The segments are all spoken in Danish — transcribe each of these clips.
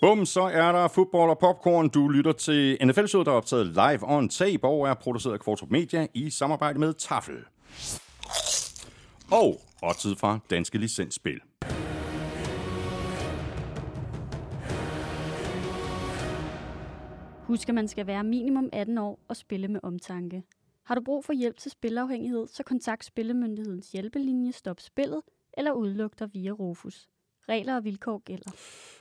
Bum, så er der fodbold og popcorn. Du lytter til NFL-showet, der er optaget live on tape og er produceret af Kvartrup Media i samarbejde med Tafel. Og tid fra Danske Licensspil. Husk, at man skal være minimum 18 år og spille med omtanke. Har du brug for hjælp til spilafhængighed, så kontakt Spillemyndighedens hjælpelinje Stop Spillet eller udluk dig via Rufus. Regler og vilkår gælder.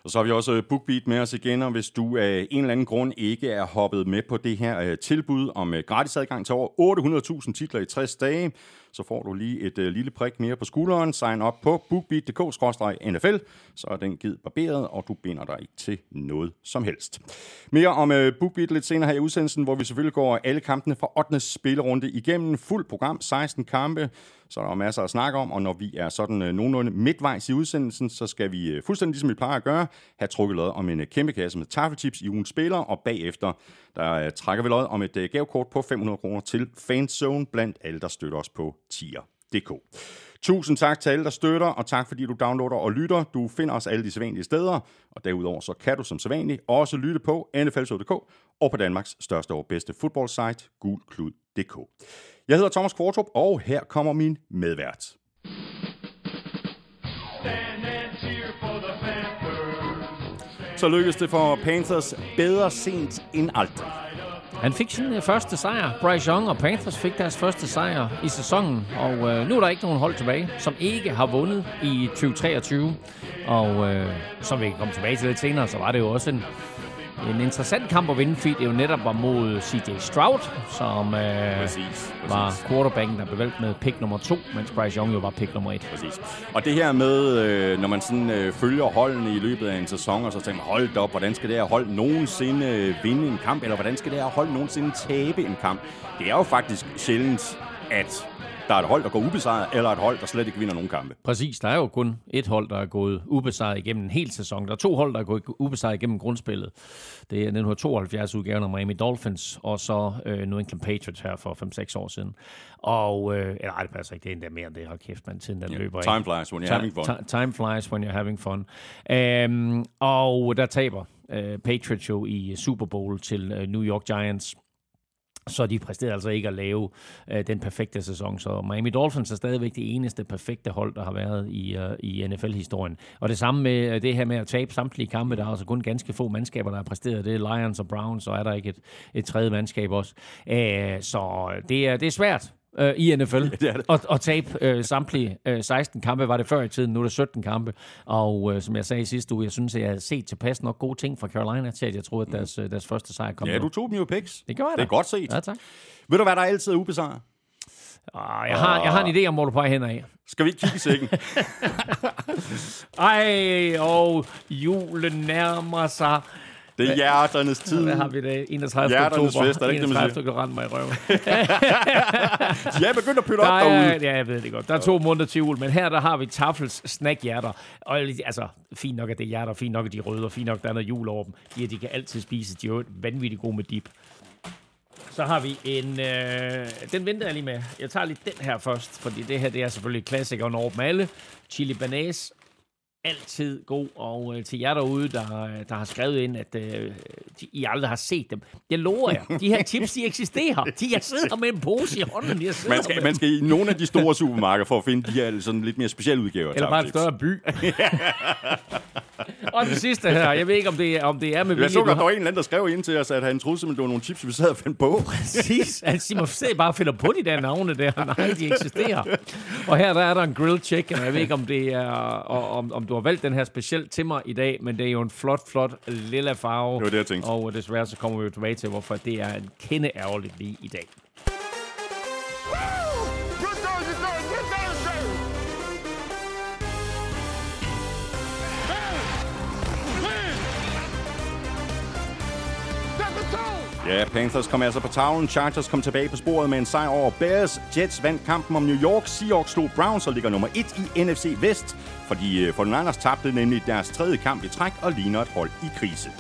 Og så har vi også øh, BookBeat med os igen, og hvis du af en eller anden grund ikke er hoppet med på det her øh, tilbud om øh, gratis adgang til over 800.000 titler i 60 dage, så får du lige et lille prik mere på skulderen. Sign op på bookbeat.dk-nfl, så er den givet barberet, og du binder dig ikke til noget som helst. Mere om BookBeat lidt senere her i udsendelsen, hvor vi selvfølgelig går alle kampene fra 8. spillerunde igennem. Fuld program, 16 kampe, så der er masser at snakke om, og når vi er sådan øh, nogenlunde midtvejs i udsendelsen, så skal vi øh, fuldstændig ligesom vi plejer at gøre, have trukket lod om en øh, kæmpe kasse med taffeltips i ugens spiller, og bagefter der trækker vi lod om et gavekort på 500 kroner til Fanzone blandt alle, der støtter os på tier.dk. Tusind tak til alle, der støtter, og tak fordi du downloader og lytter. Du finder os alle de sædvanlige steder, og derudover så kan du som sædvanligt også lytte på nflshow.dk og på Danmarks største og bedste fodboldsite, gulklud.dk. Jeg hedder Thomas Kvartrup, og her kommer min medvært. Så lykkedes det for Panthers bedre sent end aldrig. Han fik sin øh, første sejr. Bryce Young og Panthers fik deres første sejr i sæsonen, og øh, nu er der ikke nogen hold tilbage, som ikke har vundet i 2023. Og øh, som vi kan komme tilbage til lidt senere, så var det jo også en en interessant kamp at vinde, fordi det jo netop var mod CJ Stroud, som øh, præcis, præcis. var quarterbacken, der blev valgt med pick nummer to, mens Bryce Young jo var pick nummer et. Præcis. Og det her med, øh, når man sådan øh, følger holdene i løbet af en sæson, og så tænker man, hold op, hvordan skal det her hold nogensinde øh, vinde en kamp, eller hvordan skal det her hold nogensinde tabe en kamp? Det er jo faktisk sjældent, at der er et hold, der går ubesejret, eller et hold, der slet ikke vinder nogen kampe. Præcis. Der er jo kun et hold, der er gået ubesejret igennem en hel sæson. Der er to hold, der er gået ubesejret igennem grundspillet. Det er 1972 udgaven af Miami Dolphins, og så øh, New England Patriots her for 5-6 år siden. Og, øh, eller ej, det passer ikke, det er endda mere end det. Hold kæft, man, tiden den yeah. løber Time flies when you're having fun. Time flies when you're having fun. Um, og der taber uh, Patriots jo i Super Bowl til uh, New York Giants så de præsterede altså ikke at lave øh, den perfekte sæson. Så Miami Dolphins er stadigvæk det eneste perfekte hold, der har været i, øh, i NFL-historien. Og det samme med øh, det her med at tabe samtlige kampe. Der er altså kun ganske få mandskaber, der har præsteret det. Lions og Browns, og er der ikke et, et tredje mandskab også. Æh, så det er, det er svært øh, i NFL. Ja, det det. Og, og tabe øh, samtlige øh, 16 kampe var det før i tiden, nu er det 17 kampe. Og øh, som jeg sagde i sidste uge, jeg synes, at jeg har set tilpas nok gode ting fra Carolina til, at jeg tror, at deres, mm. deres første sejr kom. Ja, du tog dem jo picks. Det gør jeg Det er godt set. Ja, tak. Ved du, hvad der altid er ubesejret? Ah, jeg, har, jeg har en idé om, hvor du på hen af. Skal vi ikke kigge i sækken? Ej, og julen nærmer sig. Det er hjerternes tid. Hvad har vi det? 31. Hjerternes oktober. fest, er det ikke det, man siger? mig i røven. jeg er begyndt at pytte op derude. Ja, jeg ved det godt. Der er to måneder til jul, men her der har vi Tafels snackhjerter. Og altså, fint nok, at det er hjerter, fint nok, at de er røde, og fint nok, at der er noget jul over dem. De, de kan altid spise. De er jo vanvittigt gode med dip. Så har vi en... Øh, den venter jeg lige med. Jeg tager lige den her først, fordi det her det er selvfølgelig klassikeren over dem alle. Chili banase altid god, og øh, til jer derude, der, der har skrevet ind, at øh, de, I aldrig har set dem. Jeg lover jer, de her tips, de eksisterer. De, jeg sidder med en pose i hånden. Jeg man, skal, man skal i nogle af de store supermarkeder for at finde de her sådan lidt mere specielle udgaver. Eller bare en større by. og den sidste her, jeg ved ikke, om det om det er med vilje. Jeg så godt, der var en eller anden, der skrev ind til os, at han troede simpelthen, det var nogle chips, vi sad og fandt på. Præcis. Altså, må se bare finder på de der navne der. Nej, de eksisterer. Og her der er der en grilled chicken, jeg ved ikke, om det er, og, om, om du har valgt den her specielt til mig i dag, men det er jo en flot, flot lille farve. Det var det, jeg tænkte. Og desværre så kommer vi jo tilbage til, hvorfor det er en kende ærgerligt lige i dag. Ja, Panthers kom altså på tavlen. Chargers kom tilbage på sporet med en sejr over Bears. Jets vandt kampen om New York. Seahawks slog Browns og ligger nummer 1 i NFC Vest. Fordi øh, 49ers øh, tabte nemlig deres tredje kamp i træk og ligner et hold i krise.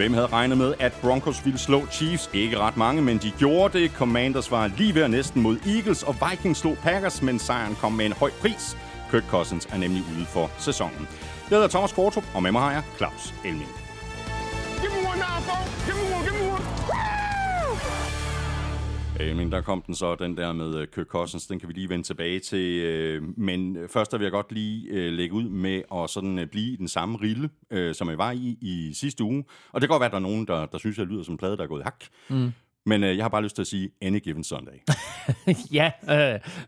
Hvem havde regnet med, at Broncos ville slå Chiefs? Ikke ret mange, men de gjorde det. Commanders var lige ved næsten mod Eagles, og Vikings slog Packers, men sejren kom med en høj pris. Kirk Cousins er nemlig ude for sæsonen. Jeg hedder Thomas Kortrup, og med mig har jeg Claus Elming. Give me one now, Give me one, give me one. Øh, men der kom den så, den der med øh, Kirk Cousins, den kan vi lige vende tilbage til. Øh, men øh, først vil jeg godt lige lægge ud med at sådan blive i den samme rille, som jeg var i i sidste uge. Og det kan godt være, at der er nogen, der, der synes, at jeg lyder som en plade, der er gået hak. Mm. Men øh, jeg har bare lyst til at sige Any Given Sunday. ja,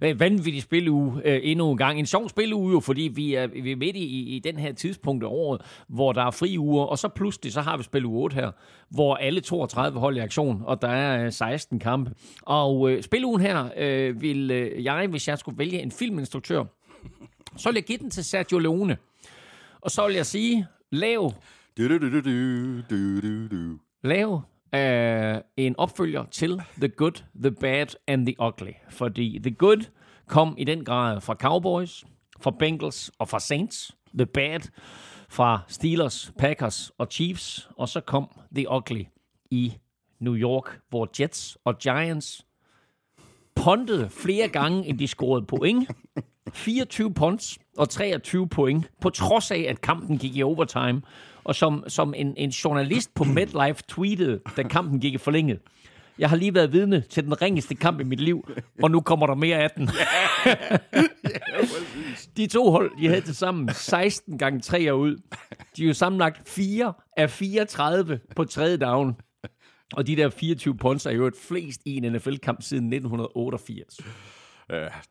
øh, vanvittig spilleuge øh, endnu en gang. En sjov spilleuge jo, fordi vi er, vi er midt i, i den her tidspunkt af året, hvor der er fri uger, og så pludselig så har vi spillet 8 her, hvor alle 32 hold i aktion, og der er øh, 16 kampe. Og øh, spilleugen her øh, vil øh, jeg, hvis jeg skulle vælge en filminstruktør, så vil jeg give den til Sergio Leone. Og så vil jeg sige, lav... Du, du, du, du, du, du, du. Lav uh, en opfølger til The Good, The Bad and The Ugly. Fordi The Good kom i den grad fra Cowboys, fra Bengals og fra Saints. The Bad fra Steelers, Packers og Chiefs. Og så kom The Ugly i New York, hvor Jets og Giants pontede flere gange, end de scorede point. 24 punts og 23 point, på trods af, at kampen gik i overtime og som, som en, en journalist på MetLife tweetede, da kampen gik i forlænget. Jeg har lige været vidne til den ringeste kamp i mit liv, og nu kommer der mere af den. de to hold, de havde til sammen 16 gange 3 ud. De er jo sammenlagt 4 af 34 på tredje down. Og de der 24 punts er jo et flest i en NFL-kamp siden 1988.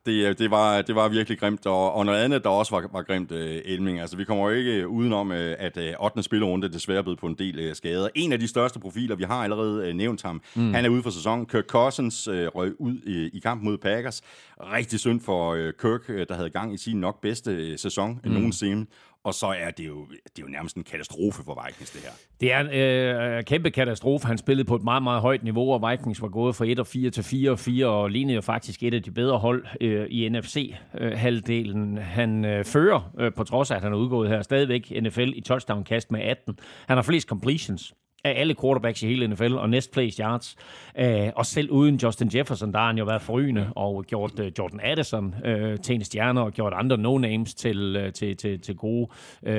Det, det, var, det var virkelig grimt, og, og noget andet, der også var, var grimt, uh, Elming. Altså, vi kommer jo ikke udenom, uh, at uh, 8. spillerunde desværre blevet på en del uh, skader. En af de største profiler, vi har allerede uh, nævnt ham, mm. han er ude for sæsonen. Kirk Cousins uh, røg ud uh, i kamp mod Packers. Rigtig synd for uh, Kirk, uh, der havde gang i sin nok bedste uh, sæson mm. nogensinde. Og så er det jo, det er jo nærmest en katastrofe for Vikings, det her. Det er en øh, kæmpe katastrofe. Han spillede på et meget, meget højt niveau, og Vikings var gået fra 1-4 til 4-4, og lignede jo faktisk et af de bedre hold øh, i NFC-halvdelen. Øh, han øh, fører, øh, på trods af, at han er udgået her, stadigvæk NFL i touchdown-kast med 18. Han har flest completions af alle quarterbacks i hele NFL, og næst flest yards. Uh, og selv uden Justin Jefferson, der har han jo været forrygende, og gjort uh, Jordan Addison uh, til en stjerne, og gjort andre no-names til, uh, til, til, til gode uh,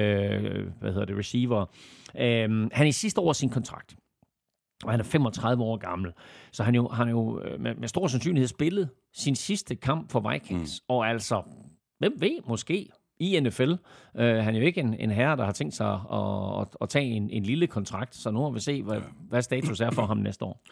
hvad hedder det, receiver. Uh, han er i sidste år sin kontrakt, og han er 35 år gammel. Så han jo, han jo med, med stor sandsynlighed spillet sin sidste kamp for Vikings, mm. og altså, hvem ved, måske i NFL. Øh, han er jo ikke en, en herre, der har tænkt sig at, at, at tage en, en lille kontrakt, så nu må vi se, hvad, hvad status er for ham næste år.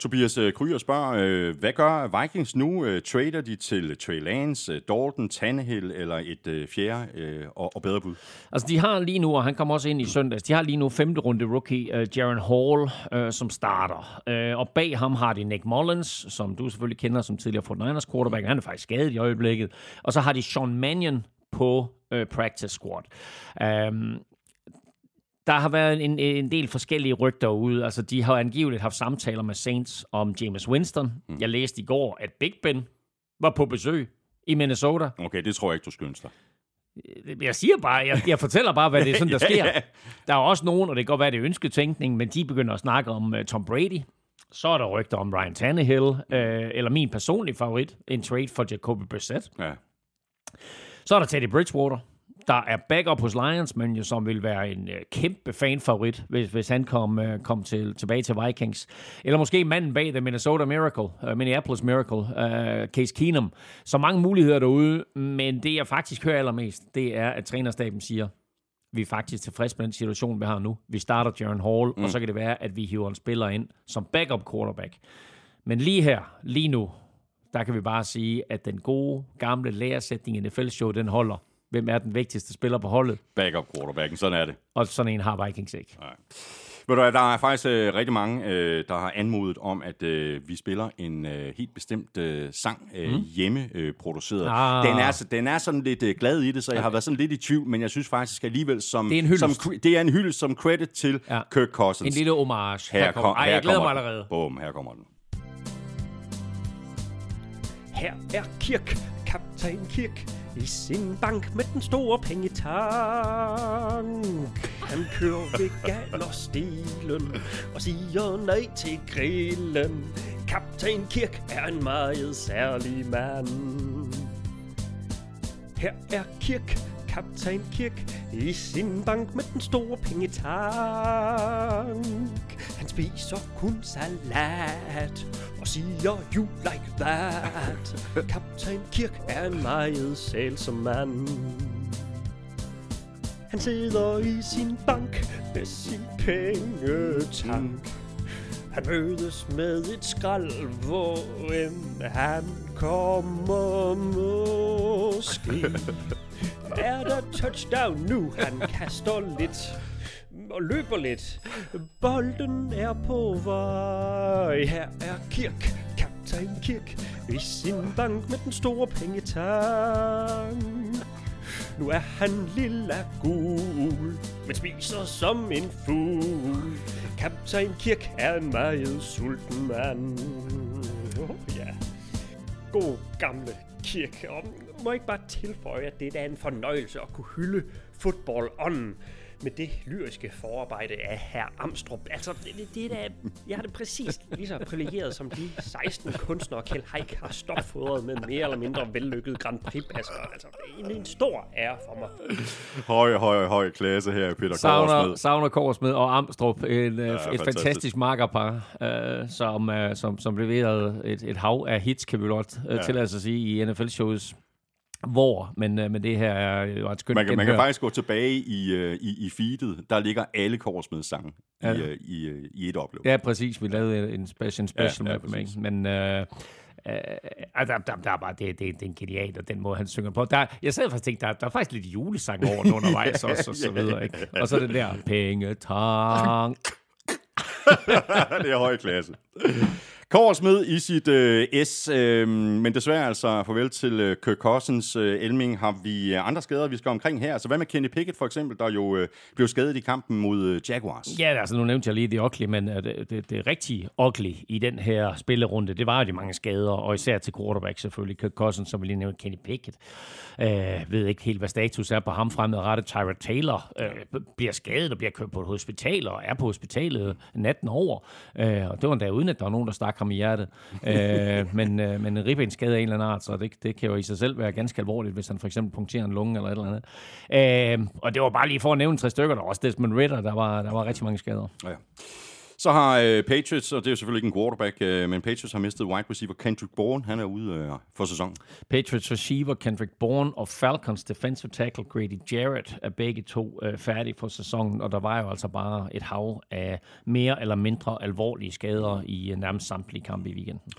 Tobias uh, Kryer spørger, uh, hvad gør Vikings nu? Uh, trader de til Trey Lance, Dalton, Tannehill eller et fjerde og, og bedre bud? Altså, de har lige nu, og han kommer også ind i søndags, de har lige nu femte runde rookie uh, Jaron Hall, uh, som starter. Uh, og bag ham har de Nick Mullins, som du selvfølgelig kender som tidligere 49ers quarterback. Han er faktisk skadet i øjeblikket. Og så har de Sean Mannion, på øh, practice squad. Um, der har været en, en del forskellige rygter ude. Altså, de har angiveligt haft samtaler med Saints om James Winston. Mm. Jeg læste i går, at Big Ben var på besøg i Minnesota. Okay, det tror jeg ikke, du skyndes dig. Øh, jeg siger bare, jeg, jeg fortæller bare, hvad det er sådan, der sker. Der er også nogen, og det kan godt være, det er ønsketænkning, men de begynder at snakke om uh, Tom Brady. Så er der rygter om Ryan Tannehill, uh, eller min personlige favorit, en trade for Jacoby Brissett. Ja. Så er der Teddy Bridgewater, der er backup hos Lions, men jo som vil være en øh, kæmpe fanfavorit, hvis, hvis han kom, øh, kom til, tilbage til Vikings. Eller måske manden bag The Minnesota Miracle, uh, Minneapolis Miracle, uh, Case Keenum. Så mange muligheder derude, men det jeg faktisk hører allermest, det er, at trænerstaben siger, vi er faktisk tilfredse med den situation, vi har nu. Vi starter Jaron Hall, mm. og så kan det være, at vi hiver en spiller ind som backup quarterback. Men lige her, lige nu, der kan vi bare sige, at den gode, gamle læresætning i NFL-show, den holder. Hvem er den vigtigste spiller på holdet? Backup quarterbacken, sådan er det. Og sådan en har Vikings ikke. Nej. Ved du der er faktisk øh, rigtig mange, øh, der har anmodet om, at øh, vi spiller en øh, helt bestemt øh, sang øh, mm. hjemmeproduceret. Ah. Den, er, den er sådan lidt øh, glad i det, så jeg har været sådan lidt i tvivl, men jeg synes faktisk alligevel, som, det er en som, det er en hyldest som credit til ja. Kirk Cousins. En lille homage. Her, her, kom, Ej, jeg glæder mig allerede. Boom, her kommer den. Her er Kirk, kaptajn Kirk. i sin bank med den store pengetank. Han kører vegan og stilen og siger nej til grillen. Kaptajn Kirk er en meget særlig mand. Her er Kirk, kaptajn Kirk, i sin bank med den store pengetank. Han spiser kun salat og siger you like that. Kaptajn Kirk er en meget sælsom mand. Han sidder i sin bank med sin pengetank. Han mødes med et skrald, hvor end han kommer måske. Er der touchdown nu? Han kaster lidt og løber lidt. Bolden er på vej. Her er Kirk, kaptajn Kirk, i sin bank med den store pengetang. Nu er han lilla gul, men spiser som en fugl. Kaptajn Kirk er en meget sulten mand. Oh, ja. God gamle Kirk. Oh, må ikke bare tilføje, at det er en fornøjelse at kunne hylde fodboldånden med det lyriske forarbejde af herr Amstrup. Altså, det, det, det er da, jeg har det præcis lige så privilegeret som de 16 kunstnere, Kjell Haik har stopfodret med mere eller mindre vellykket Grand Prix-passer. Altså, det er en, en stor ære for mig. Høj, høj, høj klasse her, Peter Savner, Korsmed. savner Korsmed og Amstrup, en, ja, et fantastisk. fantastisk makkerpar, øh, som, øh, som, som leverede et, et hav af hits, kan vi godt øh, Ja. tillade os at sige, i NFL-shows. Hvor, men, øh, men det her er jo et skønt Man kan, man kan faktisk gå tilbage i, øh, i, i feedet. Der ligger alle Korsmeds sange Ja. i, øh, i, øh, i et oplevelse. Ja, præcis. Vi lavede en special, special Ja, ja, med dem, ikke? præcis. Men øh, øh, altså, der, der, der er bare, det, det, det er en genial, og den måde, han synger på. Der, jeg sad faktisk tænkte, der, der er faktisk lidt julesang over den undervejs også, og så videre, ikke? Og så den der, pengetang. det er høj klasse. Korsmed i sit øh, S, øh, men desværre altså farvel til øh, Kirk Cousins. Øh, Elming har vi øh, andre skader, vi skal omkring her. Så hvad med Kenny Pickett for eksempel, der jo øh, blev skadet i kampen mod øh, Jaguars? Ja, altså nu nævnte jeg lige det ugly, men øh, det, det, det rigtige ugly i den her spillerunde, det var jo de mange skader, og især til quarterback selvfølgelig. Kirk Cousins, som vi lige nævnte, Kenny Pickett. Øh, ved ikke helt, hvad status er på ham fremadrettet. Tyra Taylor øh, bliver skadet og bliver kørt på et hospital, og er på hospitalet natten over. Øh, og det var endda uden, at der var nogen, der stak ham i hjertet. Øh, men, øh, men en ribbenskade af en eller anden art, så det, det kan jo i sig selv være ganske alvorligt, hvis han for eksempel punkterer en lunge eller et eller andet. Øh, og det var bare lige for at nævne tre stykker. Der var også Desmond Ritter, der var, der var rigtig mange skader. Ja. Så har øh, Patriots, og det er jo selvfølgelig ikke en quarterback, øh, men Patriots har mistet wide receiver Kendrick Bourne. Han er ude øh, for sæsonen. Patriots receiver Kendrick Bourne og Falcons defensive tackle Grady Jarrett er begge to øh, færdige for sæsonen, og der var jo altså bare et hav af mere eller mindre alvorlige skader i øh, nærmest samtlige kampe i weekenden.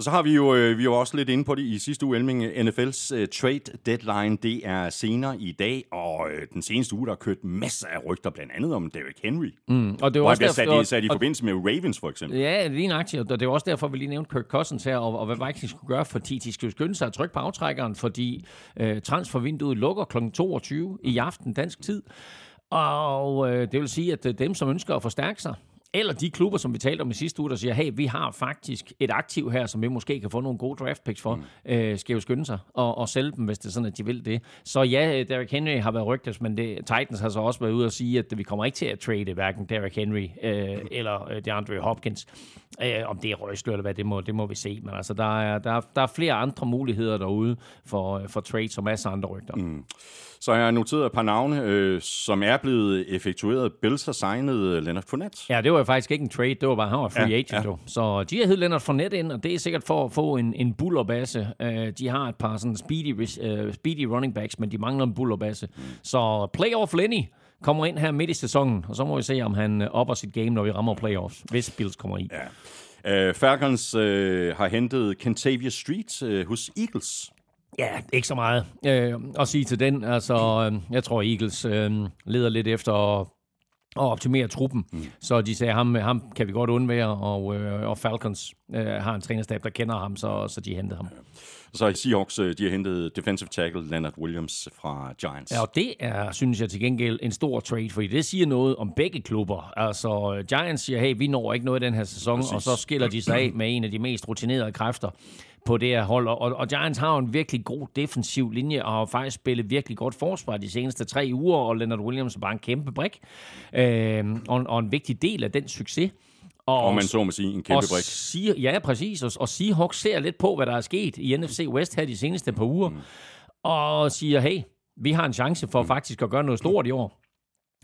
Og så har vi jo, øh, vi var også lidt inde på det i sidste uge, Elming. NFL's øh, trade deadline, det er senere i dag, og øh, den seneste uge, der har kørt masser af rygter, blandt andet om Derrick Henry. Mm. Og det var han også sat, derfor, i, sat i og- forbindelse med Ravens, for eksempel. Ja, lige nøjagtigt, og det er også derfor, vi lige nævnte Kirk Cousins her, og, og hvad Vikings skulle gøre, fordi de skal jo skynde sig at trykke på aftrækkeren, fordi øh, transfervinduet lukker kl. 22 i aften dansk tid. Og øh, det vil sige, at dem, som ønsker at forstærke sig, eller de klubber, som vi talte om i sidste uge, der siger, hey, vi har faktisk et aktiv her, som vi måske kan få nogle gode draft picks for, mm. øh, skal jo skynde sig og, og sælge dem, hvis det er sådan, at de vil det. Så ja, Derrick Henry har været rygtet, men det, Titans har så også været ude og sige, at vi kommer ikke til at trade hverken Derrick Henry øh, eller øh, DeAndre Hopkins. Øh, om det er røgslør eller hvad, det må, det må vi se. Men altså, der er, der, er, der er flere andre muligheder derude for, øh, for trades og masser af andre rygter. Mm. Så har jeg noteret et par navne, øh, som er blevet effektueret. Bills har signet øh, Leonard Fournette. Ja, det var jo faktisk ikke en trade, det var bare, han var free Ja, agent ja. Så de har heddet Leonard Fournette ind, og det er sikkert for at få en, en bullerbasse. Uh, de har et par sådan speedy, uh, speedy running backs, men de mangler en bullerbasse. Mm. Så playoff Lenny kommer ind her midt i sæsonen, og så må vi se, om han øh, opper sit game, når vi rammer playoffs, hvis Bills kommer i. Ja. Øh, Falcons øh, har hentet Kentavious Street øh, hos Eagles. Ja, ikke så meget øh, at sige til den. Altså, øh, jeg tror, Eagles øh, leder lidt efter at optimere truppen. Mm. Så de sagde, ham, ham kan vi godt undvære, og, øh, og Falcons øh, har en trænerstab, der kender ham, så, så de hentede ham. Så har Seahawks, øh, de har hentet defensive tackle Leonard Williams fra Giants. Ja, og det er, synes jeg til gengæld, en stor trade, fordi det siger noget om begge klubber. Altså, Giants siger, hey, vi når ikke noget i den her sæson, Præcis. og så skiller de sig af med en af de mest rutinerede kræfter på det her hold. Og, og Giants har jo en virkelig god defensiv linje, og har faktisk spillet virkelig godt forsvar de seneste tre uger, og Leonard Williams er bare en kæmpe brik, øh, og, og en vigtig del af den succes. Og, og man så må sige, en kæmpe brik. Sige, ja, præcis. Og, og Seahawks ser lidt på, hvad der er sket i NFC West her de seneste par uger, mm. og siger, hey, vi har en chance for mm. faktisk at gøre noget stort i år.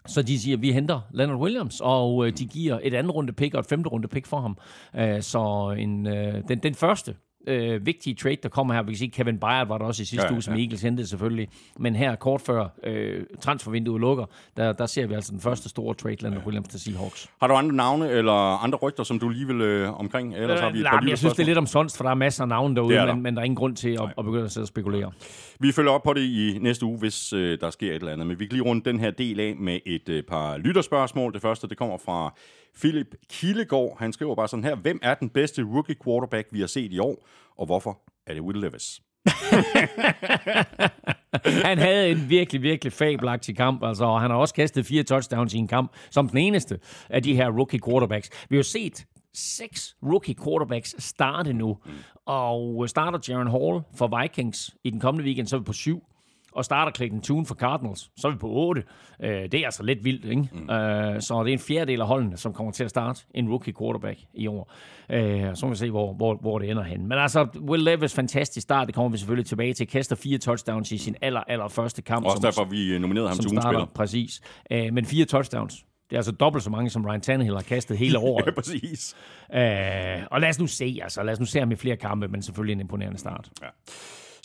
Så de siger, at vi henter Leonard Williams, og øh, de giver et andet runde pick og et femte runde pick for ham. Øh, så en, øh, den, den første øh, vigtige trade, der kommer her. Vi kan sige, Kevin Byard var der også i sidste ja, uge, som ja. Eagles hentede selvfølgelig. Men her kort før øh, transfervinduet lukker, der, der ser vi altså den første store trade, Leonard ja. Williams til Seahawks. Har du andre navne eller andre rygter, som du lige vil øh, omkring? Ellers øh, har vi et nej, jeg synes, det er lidt omsonst, for der er masser af navne derude, der. Men, men der er ingen grund til at, at begynde at sidde og spekulere. Vi følger op på det i næste uge, hvis øh, der sker et eller andet. Men vi kan lige runde den her del af med et øh, par lytterspørgsmål. Det første, det kommer fra Philip Kilegaard. Han skriver bare sådan her. Hvem er den bedste rookie quarterback, vi har set i år? Og hvorfor er det Will Levis? han havde en virkelig, virkelig fabelagtig kamp, altså, og han har også kastet fire touchdowns i en kamp, som den eneste af de her rookie quarterbacks. Vi har set seks rookie quarterbacks starte nu, mm. og starter Jaron Hall for Vikings i den kommende weekend, så er vi på syv og starter Clayton Tune for Cardinals, så er vi på 8. Øh, det er altså lidt vildt, ikke? Mm. Øh, så det er en fjerdedel af holdene, som kommer til at starte en rookie quarterback i år. Øh, så må vi se, hvor, hvor, hvor det ender hen. Men altså, Will Levis fantastisk start, det kommer vi selvfølgelig tilbage til. Kaster fire touchdowns i sin aller, aller første kamp. Også som, derfor, vi nominerede ham til spiller. Præcis. Øh, men fire touchdowns. Det er altså dobbelt så mange, som Ryan Tannehill har kastet hele året. ja, præcis. Øh, og lad os nu se, altså. Lad os nu se ham i flere kampe, men selvfølgelig en imponerende start. Ja.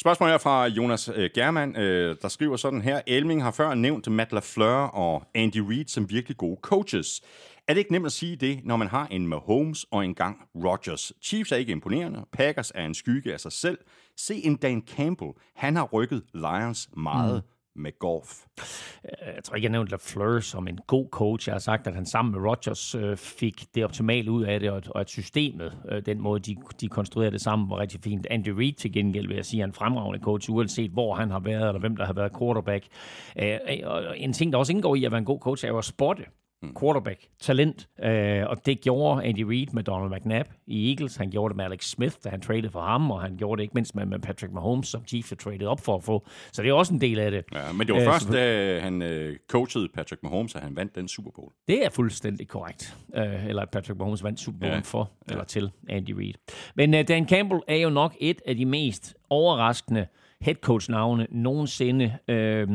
Spørgsmålet er fra Jonas øh, German, øh, der skriver sådan her. Elming har før nævnt Matt LaFleur og Andy Reid som virkelig gode coaches. Er det ikke nemt at sige det, når man har en Mahomes og en gang Rodgers? Chiefs er ikke imponerende. Packers er en skygge af sig selv. Se en Dan Campbell. Han har rykket Lions meget. Mm med golf. Øh, jeg tror ikke, jeg nævnte LaFleur som en god coach. Jeg har sagt, at han sammen med Rodgers øh, fik det optimale ud af det, og, at systemet, øh, den måde, de, de konstruerede det sammen, var rigtig fint. Andy Reid til gengæld, vil jeg sige, er en fremragende coach, uanset hvor han har været, eller hvem der har været quarterback. Og en ting, der også indgår i at være en god coach, er jo at spotte quarterback, talent, øh, og det gjorde Andy Reid med Donald McNabb i Eagles, han gjorde det med Alex Smith, da han traded for ham, og han gjorde det ikke mindst med, med Patrick Mahomes, som Chiefs traded op for at få, så det er også en del af det. Ja, men det var øh, først, da han øh, coachede Patrick Mahomes, at han vandt den Super Bowl. Det er fuldstændig korrekt, øh, eller at Patrick Mahomes vandt Super Bowl ja. for, ja. eller til Andy Reid. Men øh, Dan Campbell er jo nok et af de mest overraskende head coach navne nogensinde. Øh,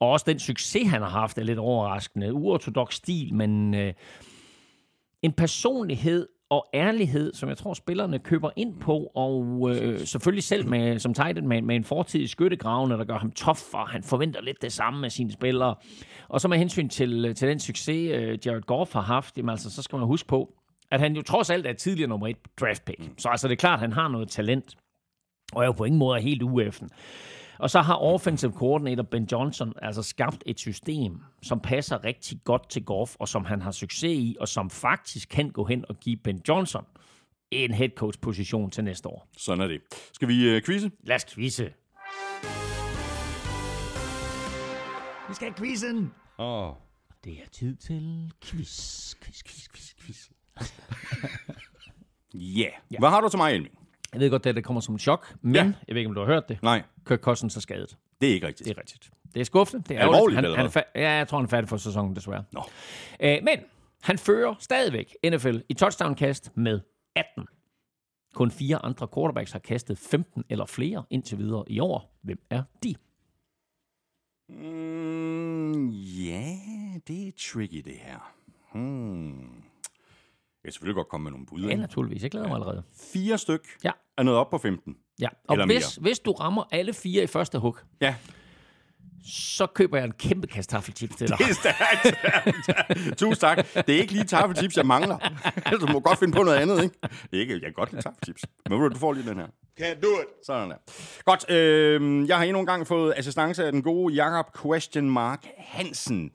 og også den succes, han har haft, er lidt overraskende. Uortodox stil, men øh, en personlighed og ærlighed, som jeg tror, spillerne køber ind på, og øh, selvfølgelig selv med, som Titan med, med en fortid i skyttegravene, der gør ham tof, og han forventer lidt det samme af sine spillere. Og så med hensyn til, øh, til den succes, øh, Jared Goff har haft, jamen altså, så skal man huske på, at han jo trods alt er tidligere nummer et draft pick. Så altså, det er klart, at han har noget talent, og er jo på ingen måde helt ueffen. Og så har offensive coordinator Ben Johnson altså skabt et system, som passer rigtig godt til Goff, og som han har succes i, og som faktisk kan gå hen og give Ben Johnson en head coach position til næste år. Sådan er det. Skal vi uh, quizze? Lad os quizze. Vi skal have quizzen. Åh. Oh. Det er tid til quiz, quiz, quiz, quiz, quiz. yeah. ja. Hvad har du til mig, Elming? Jeg ved godt, at det kommer som en chok, men ja. jeg ved ikke, om du har hørt det. Nej. Kirk Cousins er skadet. Det er ikke rigtigt. Det er rigtigt. Det er skuffende. Det er, alvorligt, han, han er Ja, jeg tror, han er færdig for sæsonen, desværre. Nå. Æ, men han fører stadigvæk NFL i touchdown-kast med 18. Kun fire andre quarterbacks har kastet 15 eller flere indtil videre i år. Hvem er de? Mm, ja, det er tricky, det her. Hmm. Jeg kan selvfølgelig godt komme med nogle bud. Ja, naturligvis. Jeg glæder mig allerede. Fire styk ja. er nået op på 15. Ja, og Eller hvis, hvis du rammer alle fire i første hug, ja. så køber jeg en kæmpe kasse taffelchips til dig. Det er stærkt. Tusind tak. Det er ikke lige taffelchips, jeg mangler. du må godt finde på noget andet, ikke? Ikke, jeg kan godt lide taffelchips. Men du får lige den her. Can't do it. Sådan der. Godt, øh, jeg har endnu en gang fået assistance af den gode Jakob Question Mark Hansen.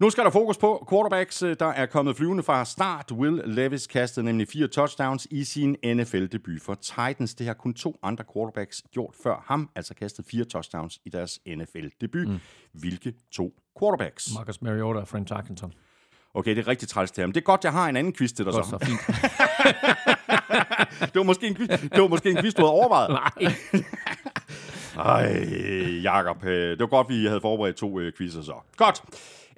Nu skal der fokus på quarterbacks, der er kommet flyvende fra start. Will Levis kastede nemlig fire touchdowns i sin NFL-debut for Titans. Det har kun to andre quarterbacks gjort før ham, altså kastet fire touchdowns i deres NFL-debut. Mm. Hvilke to quarterbacks? Marcus Mariota og Frank Tarkenton. Okay, det er rigtig træls til ham. Det er godt, jeg har en anden quiz til dig Godt så. så fint. Det var måske en quiz, det var måske en quiz du havde overvejet. Nej. Ej, Jacob, øh, det var godt, vi havde forberedt to øh, quizzer så. Godt.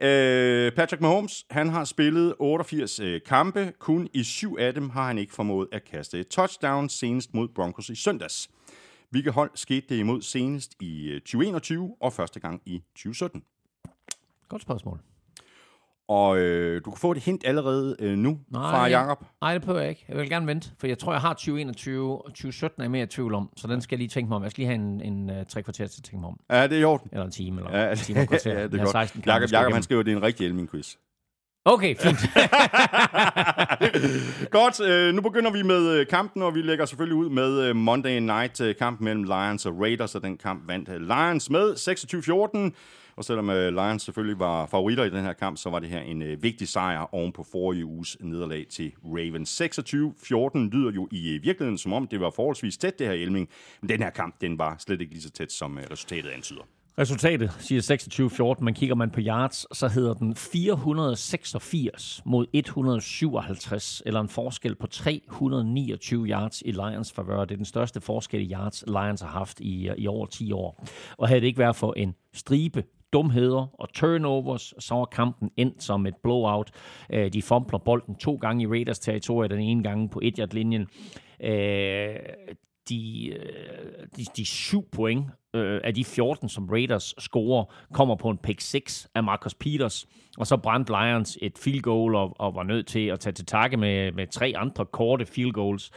Øh, Patrick Mahomes, han har spillet 88 øh, kampe. Kun i syv af dem har han ikke formået at kaste et touchdown, senest mod Broncos i søndags. Hvilke hold skete det imod senest i øh, 2021 og første gang i 2017? Godt spørgsmål. Og øh, du kan få et hint allerede øh, nu Nej, fra Jacob. Nej, det behøver jeg ikke. Jeg vil gerne vente, for jeg tror, jeg har 2021 og 2017 er jeg mere i tvivl om, så den skal jeg lige tænke mig om. Jeg skal lige have en, en uh, tre kvarter til at tænke mig om. Ja, det er i orden. Eller en time, eller Ja, en time og kvarter. ja, det er godt. 16 kampe, Jakob, Jakob han skriver, at det er en rigtig Elming quiz. Okay, fint. Godt, øh, nu begynder vi med øh, kampen, og vi lægger selvfølgelig ud med øh, Monday Night-kamp mellem Lions og Raiders, og den kamp vandt Lions med 26-14. Og selvom øh, Lions selvfølgelig var favoritter i den her kamp, så var det her en øh, vigtig sejr oven på forrige uges nederlag til Ravens. 26-14 lyder jo i øh, virkeligheden som om, det var forholdsvis tæt det her Elming, men den her kamp, den var slet ikke lige så tæt, som øh, resultatet antyder. Resultatet siger 26-14, men kigger man på yards, så hedder den 486 mod 157, eller en forskel på 329 yards i Lions favør. Det er den største forskel i yards, Lions har haft i, øh, i over 10 år. Og havde det ikke været for en stribe dumheder og turnovers, så er kampen endt som et blowout. Øh, De fompler bolden to gange i Raiders territorie, den ene gang på 1 linjen Øh, de, øh, de, de syv point øh, af de 14, som Raiders scorer, kommer på en pick 6 af Marcus Peters. Og så brændte Lions et field goal og, og var nødt til at tage til takke med, med tre andre korte field goals.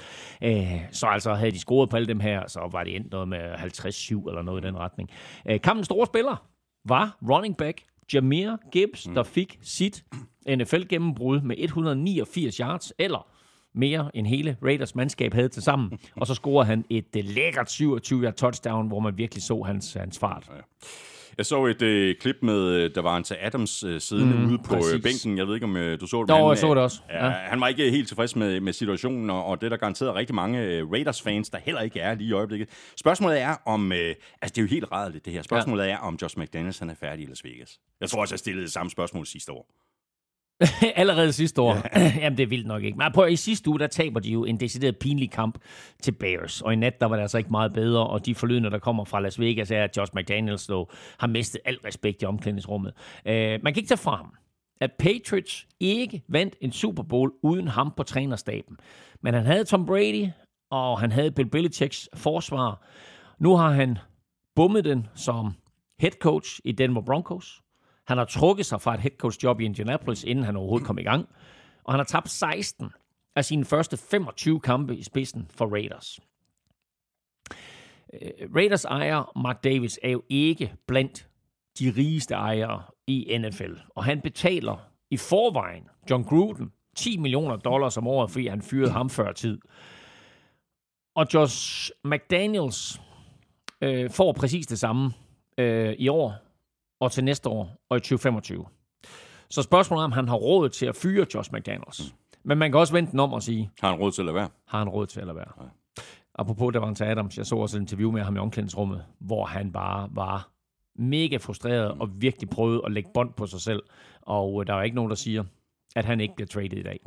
Øh, så altså havde de scoret på alle dem her, så var det endt noget med 50-7 eller noget i den retning. Øh, kampens store spiller var running back Jameer Gibbs, mm. der fik sit NFL-gennembrud med 189 yards, eller mere end hele Raiders mandskab havde til sammen. Og så scorede han et øh, lækkert 27 touchdown, hvor man virkelig så hans, hans fart. Jeg så et øh, klip med, øh, der var en til Adams øh, siddende mm, ude på øh, bænken. Jeg ved ikke, om øh, du så det. Jo, han, jeg så øh, det også. Ja. Ja. Han var ikke helt tilfreds med, med situationen, og, og det er der garanteret rigtig mange øh, Raiders-fans, der heller ikke er lige i øjeblikket. Spørgsmålet er om, øh, altså det er jo helt rædderligt det her, spørgsmålet ja. er om Josh McDaniels han er færdig i Las Vegas. Jeg tror også, jeg stillede det samme spørgsmål sidste år. Allerede sidste år. Jamen, det er vildt nok ikke. Men prøv, i sidste uge, der taber de jo en decideret pinlig kamp til Bears. Og i nat, der var det altså ikke meget bedre. Og de forlydende, der kommer fra Las Vegas, er, at Josh McDaniels dog har mistet al respekt i omklædningsrummet. Uh, man kan ikke tage fra ham, at Patriots ikke vandt en Super Bowl uden ham på trænerstaben. Men han havde Tom Brady, og han havde Bill Belichicks forsvar. Nu har han bummet den som head coach i Denver Broncos. Han har trukket sig fra et head coach job i Indianapolis, inden han overhovedet kom i gang. Og han har tabt 16 af sine første 25 kampe i spidsen for Raiders. Øh, Raiders ejer Mark Davis er jo ikke blandt de rigeste ejere i NFL. Og han betaler i forvejen John Gruden 10 millioner dollars om året, fordi han fyrede ham før tid. Og Josh McDaniels øh, får præcis det samme øh, i år, og til næste år, og i 2025. Så spørgsmålet er, om han har råd til at fyre Josh McDaniels. Men man kan også vente den om og sige, Har han råd til at lade være? har han råd til at lade være? Apropos, der var en til Adams. Jeg så også et interview med ham i omklædningsrummet, hvor han bare var mega frustreret og virkelig prøvede at lægge bånd på sig selv. Og øh, der er ikke nogen, der siger, at han ikke bliver traded i dag.